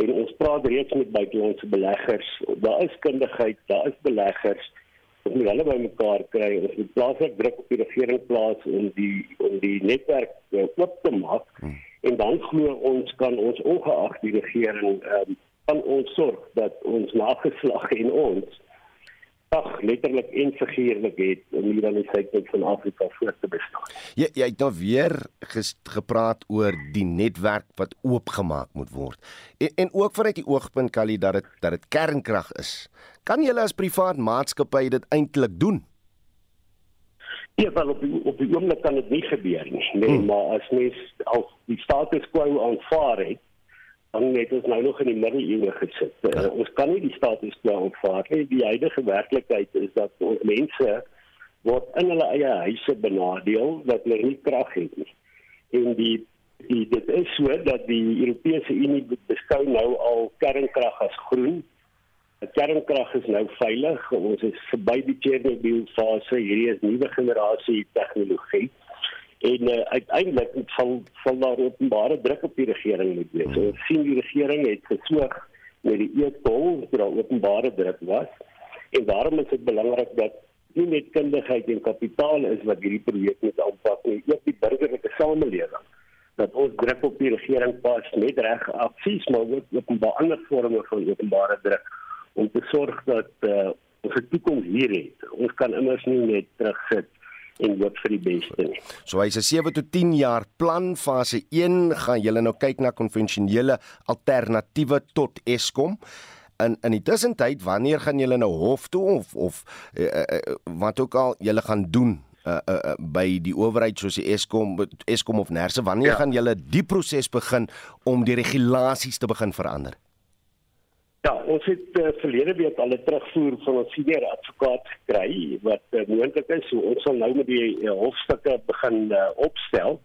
En ons praat reeds met buitelandse beleggers. Daar is kundigheid, daar is beleggers ons moet hulle bymekaar kry ons moet plaaslik druk op die regering plaas om die om die netwerk uh, oop te maak hmm. en dan glo ons kan ons ongeag die regering um, kan ons sorg dat ons nageslag en ons ag letterlik en figuurlik het om hier aan die suidpunt van Afrika voort te bestaan. Jy jy het nou weer ges, gepraat oor die netwerk wat oopgemaak moet word. En en ook vanuit die oogpunt Kali dat dit dat dit kernkrag is. Kan julle as privaat maatskappy dit eintlik doen? Ja, wel op die, op die oomblik kan dit nie gebeur nie, nee, hmm. maar as mens al die status quo aanvaar het, dan het ons nou nog in die middeleeue gesit. Ja. Uh, ons kan nie die status quo aanvaar nie. Die huidige werklikheid is dat ons mense word in hulle eie huise benadeel dat hulle nie krag het nie. En die die dit is so dat die Europese Unie beskou nou al kernkrag as groen. Kernkrag is nou veilig. Ons is verby die Chernobyl fase. Hierdie is nuwe generasie tegnologie en uh, uiteindelik sal sal daar openbare druk op die regering moet wees. So sien die regering het gesoog met die eetbol dat daar openbare druk was en daarom is dit belangrik dat nie net kundigheid en kapitaal is wat hierdie projek moet aanpak nie, ook die burgerlike samelewing dat ons druk op die regering pas met reg aksies maar ook openbare ander vorme van openbare druk om te sorg dat uh, ons 'n toekoms hier het. Ons kan immers nie net terugsit en hoop vir die beste nie. So hy's 'n 7 tot 10 jaar plan fase 1 gaan julle nou kyk na konvensionele alternatiewe tot Eskom. In in die tussentyd wanneer gaan julle nou hof toe of of uh, uh, wat ook al julle gaan doen uh, uh, uh, by die owerheid soos die Eskom Eskom of Nerse wanneer ja. gaan julle die proses begin om die regulasies te begin verander? Ja, ons het uh, verlede week al 'n terugvoer van ons senior advokaat gekry wat uh, moontlik is. So ons sal nou met die uh, hofstukke begin uh, opstel.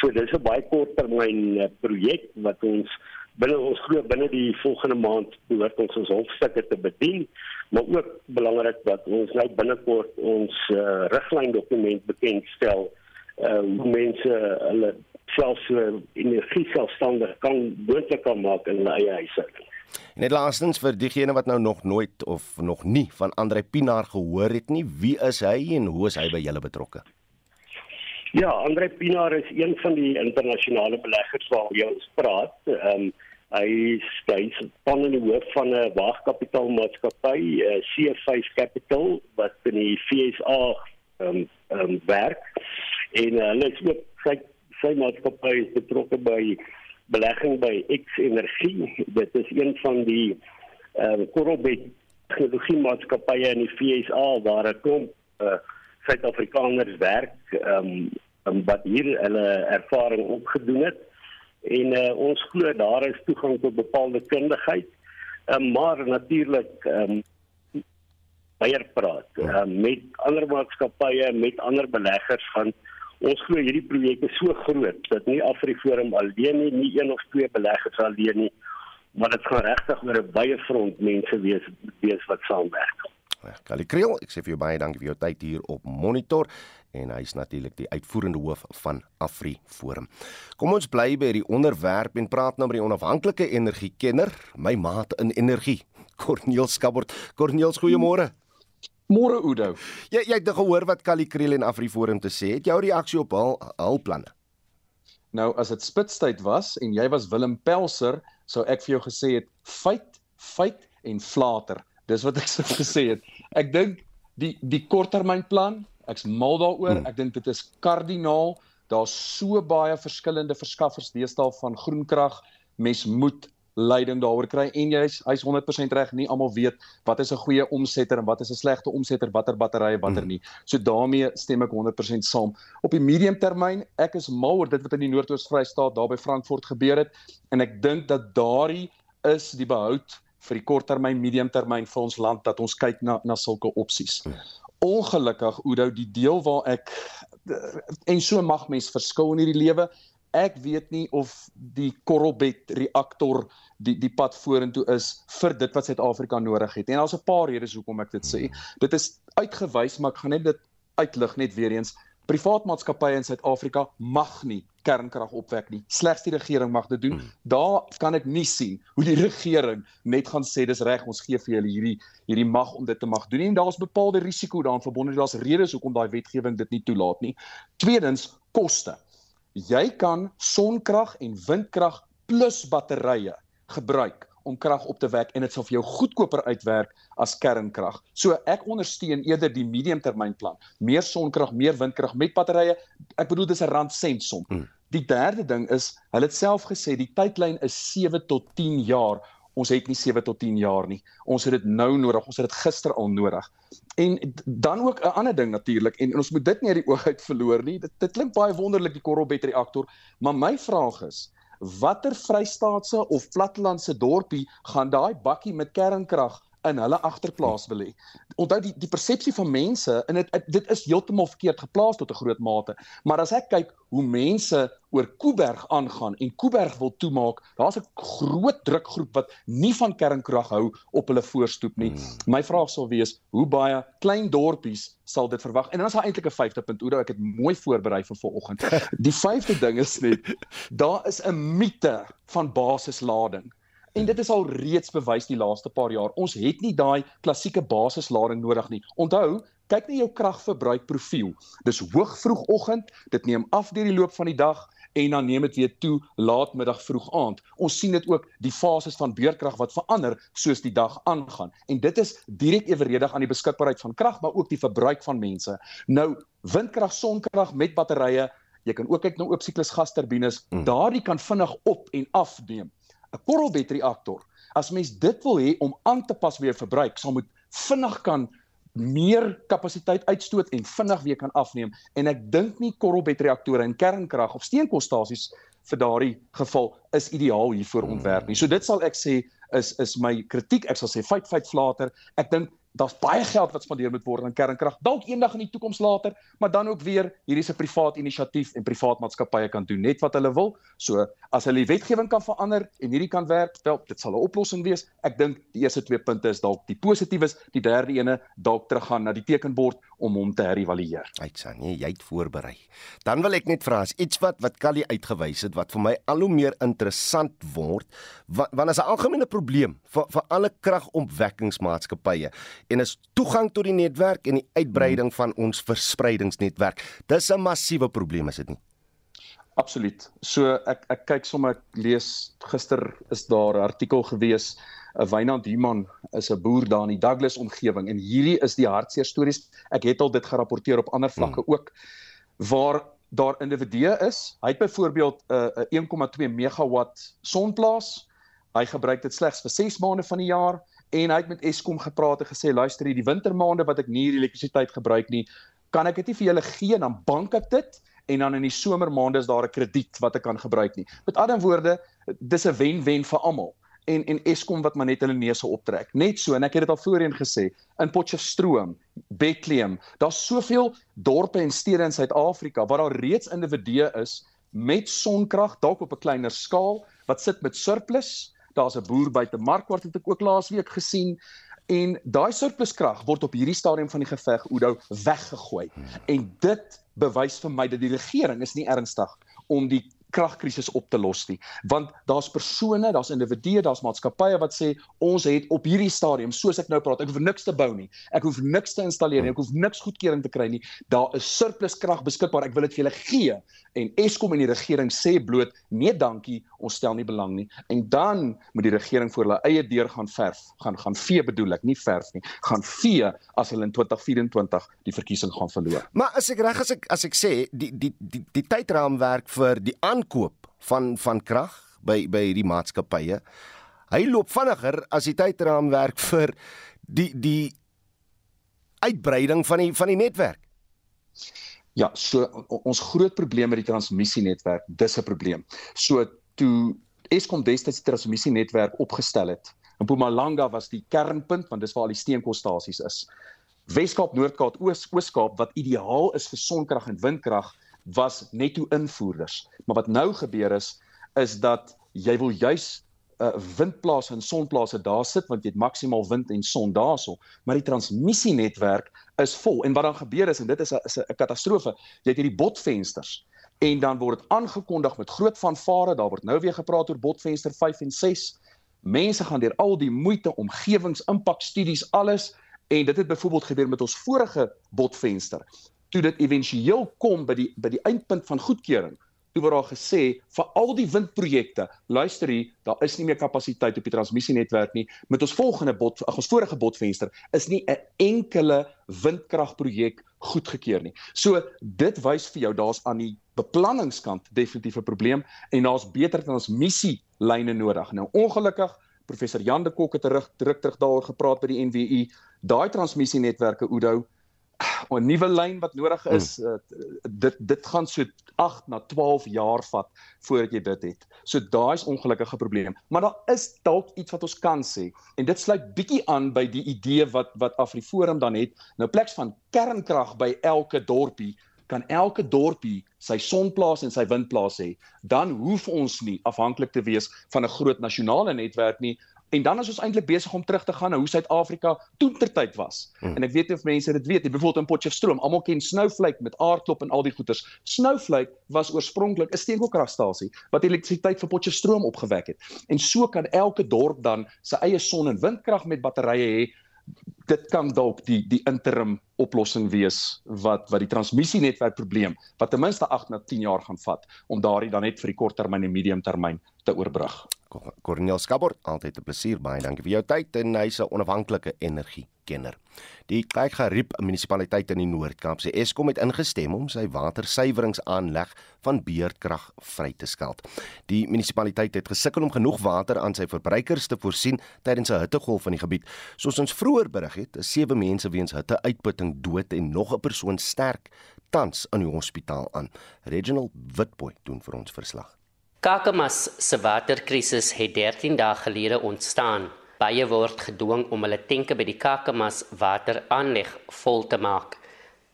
So dis 'n baie korttermyn uh, projek wat ons binne ons glo binne die volgende maand behoort ons ons hofstukke te bedien, maar ook belangrik dat ons nou binnekort ons uh, riglyn dokument bekendstel uh, hoe mense hulle self uh, energie selfstandig kan moontlik kan maak in hulle eie huishouding. Net laastens vir diegene wat nou nog nooit of nog nie van Andre Pinaar gehoor het nie, wie is hy en hoe is hy by julle betrokke? Ja, Andre Pinaar is een van die internasionale beleggers waaroor ons praat. Ehm um, hy steeds van in die hoof van 'n waagkapitaalmaatskappy, uh, eh, C5 Capital wat in die FSA ehm um, um, werk. En uh, hulle is ook sy sy maatskappy is betrokke by belegging by X Energie. Dit is een van die ehm uh, korrelbet tegnologie maatskappye in die FSA waar 'n klomp uh, Suid-Afrikaners werk ehm um, wat hier hulle ervaring opgedoen het. En uh, ons glo daar is toegang tot bepaalde kundigheid. Um, maar natuurlik ehm um, baie praat uh, met ander maatskappye, met ander beleggers van Ons glo hierdie projek is so groot dat nie Afriforum alleen nie, nie een of twee beleggers alleen nie, maar dit gaan regtig oor 'n baie front mense wees wees wat saamwerk. Kali Kriel, ek sê vir jou baie dankie vir jou tyd hier op Monitor en hy's natuurlik die uitvoerende hoof van Afriforum. Kom ons bly by die onderwerp en praat nou met die onafhanklike energiekenner, my maat in energie, Corneel Skabort. Corneel, goeiemôre. Hmm. Môre Oudo. Jy jy het gehoor wat Kali Kriel en Afriforum te sê. Het jou reaksie op hul hul planne? Nou as dit spitstyd was en jy was Willem Pelser, sou ek vir jou gesê het feit, feit en flater. Dis wat ek sou gesê het. Ek dink die die korttermynplan, ek's mal daaroor. Hmm. Ek dink dit is kardinaal. Daar's so baie verskillende verskaffers deesdae van groenkrag. Mens moet leiding daaroor kry en jy's hy's 100% reg nie almal weet wat is 'n goeie omsetter en wat is 'n slegte omsetter watter batterye watter mm. nie so daarmee stem ek 100% saam op die medium termyn ek is mal oor dit wat in die Noord-Oos-Vrystaat daar by Frankfurt gebeur het en ek dink dat daardie is die behoud vir die korttermyn medium termyn vir ons land dat ons kyk na na sulke opsies mm. ongelukkig Oudo die deel waar ek en so mag mens verskil in hierdie lewe ek weet nie of die Korrelbet reaktor die die pad vorentoe is vir dit wat Suid-Afrika nodig het. En daar's 'n paar redes hoekom ek dit sê. Dit is uitgewys, maar ek gaan net dit uitlig net weer eens. Privaat maatskappye in Suid-Afrika mag nie kernkrag opwek nie. Slegs die regering mag dit doen. Daar kan ek nie sien hoe die regering net gaan sê dis reg, ons gee vir julle hierdie hierdie mag om dit te mag doen nie. En daar's bepaalde risiko daaraan verbonde. Daar's redes hoekom daai wetgewing dit nie toelaat nie. Tweedens, koste. Jy kan sonkrag en windkrag plus batterye gebruik om krag op te wek en dit sal vir jou goedkoper uitwerk as kernkrag. So ek ondersteun eerder die mediumtermynplan. Meer sonkrag, meer windkrag met batterye. Ek bedoel dis 'n rand sent som. Hmm. Die derde ding is, hulle het self gesê die tydlyn is 7 tot 10 jaar. Ons het nie 7 tot 10 jaar nie. Ons het dit nou nodig. Ons het dit gister al nodig. En dan ook 'n ander ding natuurlik en, en ons moet dit nie uit die oog uit verloor nie. Dit, dit klink baie wonderlik die Korrelbet reaktor, maar my vraag is, watter vrystaatse of plattelandse dorpie gaan daai bakkie met kernkrag in hulle agterplaas wil hê. Onthou die die persepsie van mense en dit dit is heeltemal verkeerd geplaas tot 'n groot mate. Maar as ek kyk hoe mense oor Kuiberg aangaan en Kuiberg wil toemaak, daar's 'n groot drukgroep wat nie van kernkrag hou op hulle voorstoep nie. Hmm. My vraag sal wees, hoe baie klein dorpies sal dit verwag? En dan is daar eintlik 'n vyfde punt, Oudo, ek het mooi voorberei vir vanoggend. Die vyfde ding is net daar is 'n mite van basislading. En dit is al reeds bewys die laaste paar jaar. Ons het nie daai klassieke basislading nodig nie. Onthou, kyk na jou kragverbruikprofiel. Dis hoog vroegoggend, dit neem af deur die loop van die dag en dan neem dit weer toe laatmiddag vroeg aand. Ons sien dit ook die fases van beurkrag wat verander soos die dag aangaan. En dit is direk eweredig aan die beskikbaarheid van krag, maar ook die verbruik van mense. Nou, windkrag, sonkrag met batterye, jy kan ook kyk na oop siklus gasturbines, mm. daardie kan vinnig op en af neem. 'n korrelbet reaktor. As mens dit wil hê om aan te pas by jou verbruik, sal moet vinnig kan meer kapasiteit uitstoot en vinnig weer kan afneem en ek dink nie korrelbet reaktore en kernkrag of steenkoolstasies vir daardie geval is ideaal hiervoor ontwerp nie. So dit sal ek sê is is my kritiek. Ek sal sê fight fight flater. Ek dink daar's baie geld wat spandeer moet word aan kernkrag. Dalk eendag in die toekoms later, maar dan ook weer hierdie is 'n privaat inisiatief en privaat maatskappye kan doen net wat hulle wil. So as hulle die wetgewing kan verander en hierdie kan werk, wel, dit sal 'n oplossing wees. Ek dink die eerste twee punte is dalk die positiefes, die derde ene dalk teruggaan na die tekenbord om hom te herëvalueer. Uitsan, nee, jy het voorberei. Dan wil ek net vra as iets wat wat Callie uitgewys het wat vir my al hoe meer interessant word, want, want is 'n algemene probleem vir vir alle kragopwekkingsmaatskappye en is toegang tot die netwerk en die uitbreiding van ons verspreidingsnetwerk. Dis 'n massiewe probleem is dit nie? Absoluut. So ek ek kyk sommer ek lees gister is daar 'n artikel gewees 'n Wynand Human is 'n boer daar in die Douglas omgewing en hierdie is die hartseer stories. Ek het al dit gerapporteer op ander vlakke hmm. ook waar daar individue is. Hy het byvoorbeeld 'n uh, 1,2 megawatt sonplaas. Hy gebruik dit slegs vir 6 maande van die jaar en hy het met Eskom gepraat en gesê luister hierdie wintermaande wat ek nie hierdie elektrisiteit gebruik nie, kan ek dit nie vir julle gee dan bank ek dit en dan in die somermaande is daar 'n krediet wat ek kan gebruik nie. Met ander woorde, dis 'n wen-wen vir almal. En en Eskom wat maar net hulle neuse optrek. Net so en ek het dit al voorheen gesê, in Potchefstroom, Bethlehem, daar's soveel dorpe en stede in Suid-Afrika waar daar reeds individue is met sonkrag dalk op 'n kleiner skaal wat sit met surplus Daar's 'n boer buite Markwart het ek ook laasweek gesien en daai surpluskrag word op hierdie stadium van die geveg Oudo weggegooi. En dit bewys vir my dat die regering is nie ernstig om die kragkrisis op te los nie. Want daar's persone daar's individue daar's maatskappye wat sê ons het op hierdie stadium soos ek nou praat ek hoef niks te bou nie. Ek hoef niks te installeer nie. Ek hoef niks goedkeuring te kry nie. Daar is surplus krag beskikbaar. Ek wil dit vir julle gee. En Eskom en die regering sê bloot nee dankie. Ons stel nie belang nie. En dan moet die regering voor hulle eie deur gaan verf. Gaan gaan vee bedoel ek nie verf nie. Gaan vee as hulle in 2024 die verkiesing gaan verloor. Maar as ek reg as ek as ek sê die die die, die tydraamwerk vir die aankoop van van krag by by hierdie maatskappye. Hy loop vinniger as die tydraamwerk vir die die uitbreiding van die van die netwerk. Ja, so ons groot probleem met die transmissienetwerk, dis 'n probleem. So toe Eskom destyds die transmissienetwerk opgestel het, in Mpumalanga was die kernpunt want dis waar al die steenkoolstasies is. Weskaap, Noord-Kaap, Oos, Ooskaap wat ideaal is vir sonkrag en windkrag was netto invoerders. Maar wat nou gebeur is is dat jy wil juis 'n uh, windplase en sonplase daar sit want jy het maksimaal wind en son daarso, maar die transmissienetwerk is vol. En wat dan gebeur is en dit is 'n katastrofe. Jy het hierdie botvensters en dan word dit aangekondig met groot fanfare, daar word nou weer gepraat oor botvenster 5 en 6. Mense gaan deur al die moeite, omgewingsimpakstudies, alles en dit het byvoorbeeld gebeur met ons vorige botvenster. Toe dit éventueel kom by die by die eindpunt van goedkeuring, toe word daar gesê vir al die windprojekte, luister hier, daar is nie meer kapasiteit op die transmissienetwerk nie. Met ons volgende bot, ag ons vorige botvenster is nie 'n enkele windkragprojek goedgekeur nie. So dit wys vir jou daar's aan die beplanningskant definitief 'n probleem en daar's beter transmissielyne nodig. Nou ongelukkig professor Jan de Kok het terug druk terug daaroor gepraat by die NWU. Daai transmissienetwerke Oudo 'n nuwe lyn wat nodig is, hmm. uh, dit dit gaan so 8 na 12 jaar vat voordat jy dit het. So daai is ongelukkige probleem, maar daar is dalk iets wat ons kan sê en dit sluit bietjie aan by die idee wat wat Afriforum dan het. Nou pleks van kernkrag by elke dorpie kan elke dorpie sy sonplaas en sy windplaas hê. Dan hoef ons nie afhanklik te wees van 'n groot nasionale netwerk nie, En dan is ons eintlik besig om terug te gaan na hoe Suid-Afrika toentertyd was. Hmm. En ek weet nie of mense dit weet nie. Byvoorbeeld in Potchefstroom, almal ken Snowflake met aardklop en al die goeters. Snowflake was oorspronklik 'n steenkoolkragstasie wat elektrisiteit vir Potchefstroom opgewek het. En so kan elke dorp dan sy eie son- en windkrag met batterye hê. Dit kan dalk die die interim oplossing wees wat wat die transmissienetwerk probleem wat ten minste 8 na 10 jaar gaan vat om daardie dan net vir die korttermyn en mediumtermyn te oorbrug. Cornel Skabort, altyd 'n plesier. Baie dankie vir jou tyd en hy's 'n onafhanklike energiekenner. Die Kykgariep munisipaliteit in die Noord-Kaap se Eskom het ingestem om sy watersuiweringsaanleg van beerdkrag vry te skeld. Die munisipaliteit het gesukkel om genoeg water aan sy verbruikers te voorsien tydens 'n hittegolf in die gebied. Soos ons vroeër berig het, is sewe mense weens hitteuitputting dood en nog 'n persoon sterk tans in die hospitaal aan. Reginald Witboy doen vir ons verslag. Kakamas se waterkrisis het 13 dae gelede ontstaan. Baie word gedwing om hulle tenke by die Kakamas wateraanleg vol te maak.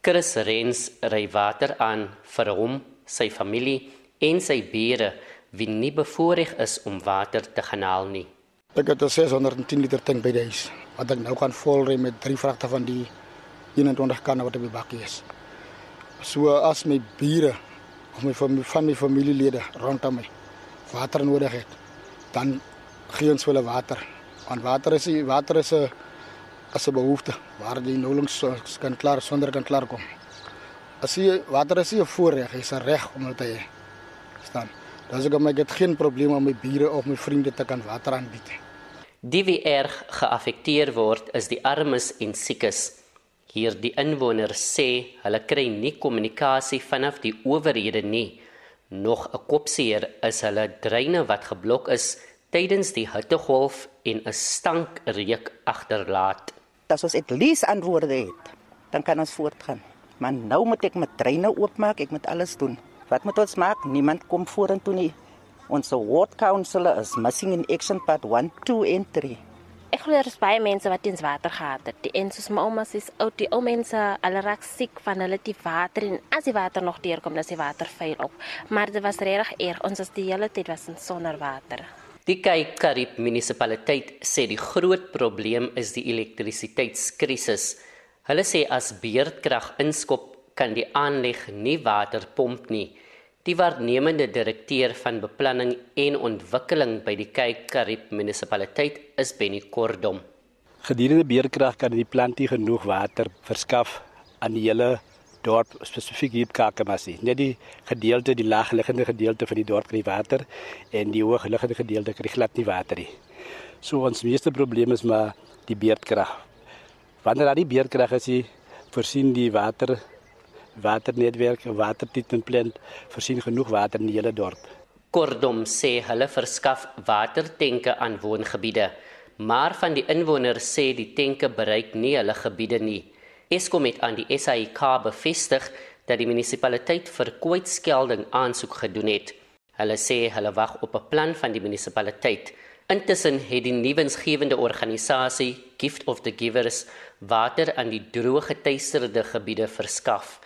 Chris Rens ry water aan vir hom, sy familie en sy bure wie nie bevoorreg is om water te gaan haal nie. Ek het 'n 610 liter tank by die huis wat ek nou kan volry met drie vragte van die 21 kanne wat op die bakkie is. So as my bure of my my familielede rondom my water nodig het, dan gee ons hulle water. Want water is water is 'n as 'n behoefte waar jy nouliks kan klaar sonder kan klaar kom. As jy water is 'n voorreg, is 'n reg om dit te hê. staan. Sê ek my het geen probleme om my bure of my vriende te kan water aanbied. Die wie erg geaffekteer word is die armes en siekes. Hier die inwoners sê hulle kry nie kommunikasie vanaf die owerhede nie. Nog 'n kopseer is hulle dreine wat geblok is tydens die hittegolf en 'n stankreuk agterlaat. As ons et lees antwoorde het, dan kan ons voortgaan. Maar nou moet ek met dreine oopmaak, ek moet alles doen. Wat moet ons maak? Niemand kom vorentoe nie. Ons ward councillor is missing in action part 1, 2 en 3. Ek glo daar is baie mense wat eens water gehad het. Die ens soos my ouma sê, ou die ou mense, hulle raak siek van hulle die water en as die water nog deurkom, dan is die water vuil op. Maar dit was regtig erg. Ons was die hele tyd was sonder water. Die Cape Karib munisipaliteit sê die groot probleem is die elektrisiteitskrisis. Hulle sê as beerdkrag inskop, kan die aanleg nie water pomp nie. Die waarnemende direkteur van beplanning en ontwikkeling by die Cape Karib munisipaliteit is Benny Kordom. Gedurende beerkrag kan die plantie genoeg water verskaf aan die hele dorp spesifiek hier Kakamasie. Net die gedeelte, die laagliggende gedeelte van die dorp kry water en die hoogliggende gedeelte kry glad nie water nie. So ons meeste probleem is maar die beerkrag. Wanneer daar die beerkrag is, voorsien die water waternetwerk, watertreatmentplant voorsien genoeg water in die hele dorp. Kordom sê hulle verskaf watertenke aan woongebiede, maar van die inwoners sê die tenke bereik nie hulle gebiede nie. Eskom het aan die SAIK bevestig dat die munisipaliteit vir kwytskelding aansoek gedoen het. Hulle sê hulle wag op 'n plan van die munisipaliteit. Intussen het die nuwensgewende organisasie Gift of the Givers water aan die droë geteisterde gebiede verskaf.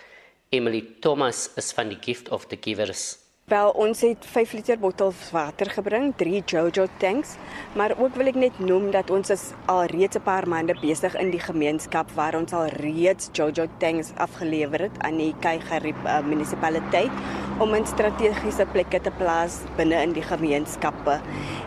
Emily Thomas is van die Gift of the Givers. Wel, ons het 5 liter bottels water gebring, 3 Jojo tanks, maar ook wil ek net noem dat ons is al reeds 'n paar maande besig in die gemeenskap waar ons al reeds Jojo tanks afgelewer het aan die Kaigerriep uh, munisipaliteit om in strategiese plekke te plaas binne in die gemeenskappe.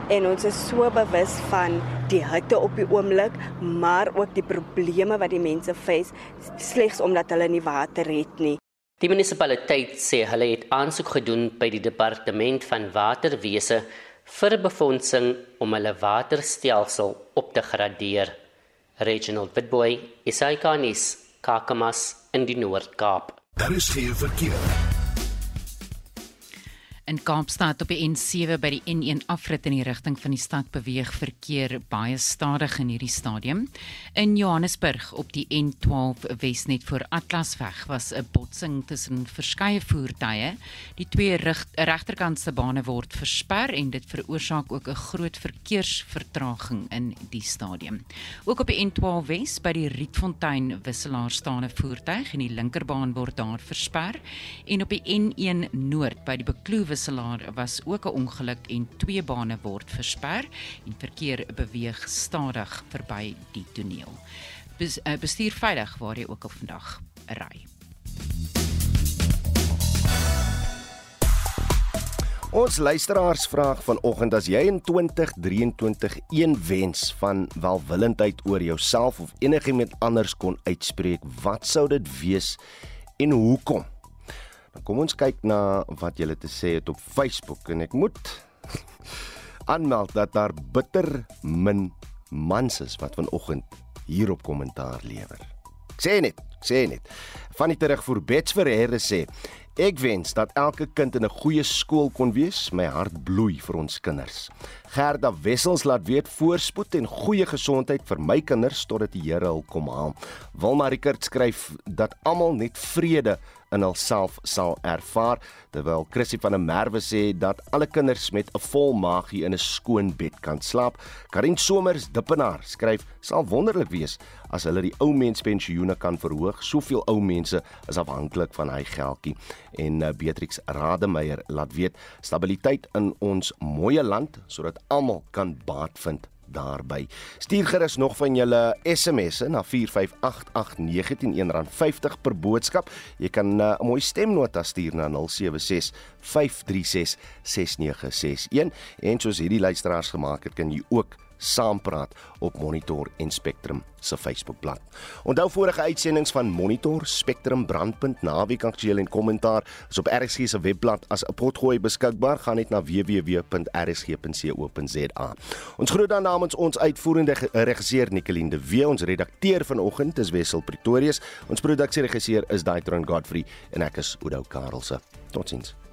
En ons is so bewus van die hitte op die oomblik, maar ook die probleme wat die mense face slegs omdat hulle nie water het nie. Die munisipaliteit sê hulle het aansoek gedoen by die departement van waterwese vir befondsing om hulle waterstelsel op te gradeer. Reginald Witboy, Isaikanis, Kakamas in die Noord-Kaap. Daar is geen verkeer. In Kaapstad op die N7 by die N1 afrit in die rigting van die stad beweeg verkeer baie stadig in hierdie stadium. In Johannesburg op die N12 Wesnet voor Atlasweg was 'n botsing tussen verskeie voertuie. Die twee regterkantse bane word versper en dit veroorsaak ook 'n groot verkeersvertraging in die stadium. Ook op die N12 Wes by die Rietfontein wisselaar staan 'n voertuig en die linkerbaan word daar versper en op die N1 Noord by die Bekloof wisselaar was ook 'n ongeluk en twee bane word versper en verkeer beweeg stadig verby die toneel. Bes, uh, bestuur veilig waar jy ook al vandag ry. Ons luisteraars vraag vanoggend as jy in 2023 een wens van welwillendheid oor jouself of enigiemand anders kon uitspreek, wat sou dit wees en hoekom? Kom ons kyk na wat julle te sê het op Facebook en ek moet aanmeld dat daar bitter min mans is wat vanoggend hierop kommentaar lewer. Sê net, sê net. Van die terugvoer Bets Here sê Ek wens dat elke kind in 'n goeie skool kon wees. My hart bloei vir ons kinders. Gerda Wessels laat weet voorspoed en goeie gesondheid vir my kinders totdat die Here hul kom haal. Wilma Rickert skryf dat almal net vrede in hulself sal ervaar terwyl Chrissy van der Merwe sê dat alle kinders met 'n vol maagie in 'n skoon bed kan slaap. Karin Somers Dippenaar skryf sal wonderlik wees as hulle die ou mens pensioene kan verhoog. Soveel ou mense is afhanklik van hy geldjie. En uh, Beatrix Rademeier laat weet stabiliteit in ons mooi land sodat almal kan baat vind daarby. Stuur gerus nog van julle SMS'e na 4588919 R50 per boodskap. Jy kan uh, 'n uh, mooi stemnota stuur na 076 536 6961 en soos hierdie luisteraars gemaak het, kan jy ook saampraat op Monitor en Spectrum se Facebookblad. Onthou vorige uitsendings van Monitor, Spectrum, Brandpunt, Naweek Aktueel en Kommentaar is op RSG se webblad as 'n potgooi beskikbaar. Gaan net na www.rsg.co.za. Ons groet dan namens ons uitvoerende regisseur Nicoline de Wee, ons redakteur vanoggend is Wessel Pretorius, ons produksieregisseur is Daitron Godfrey en ek is Oudo Karelse. Totsiens.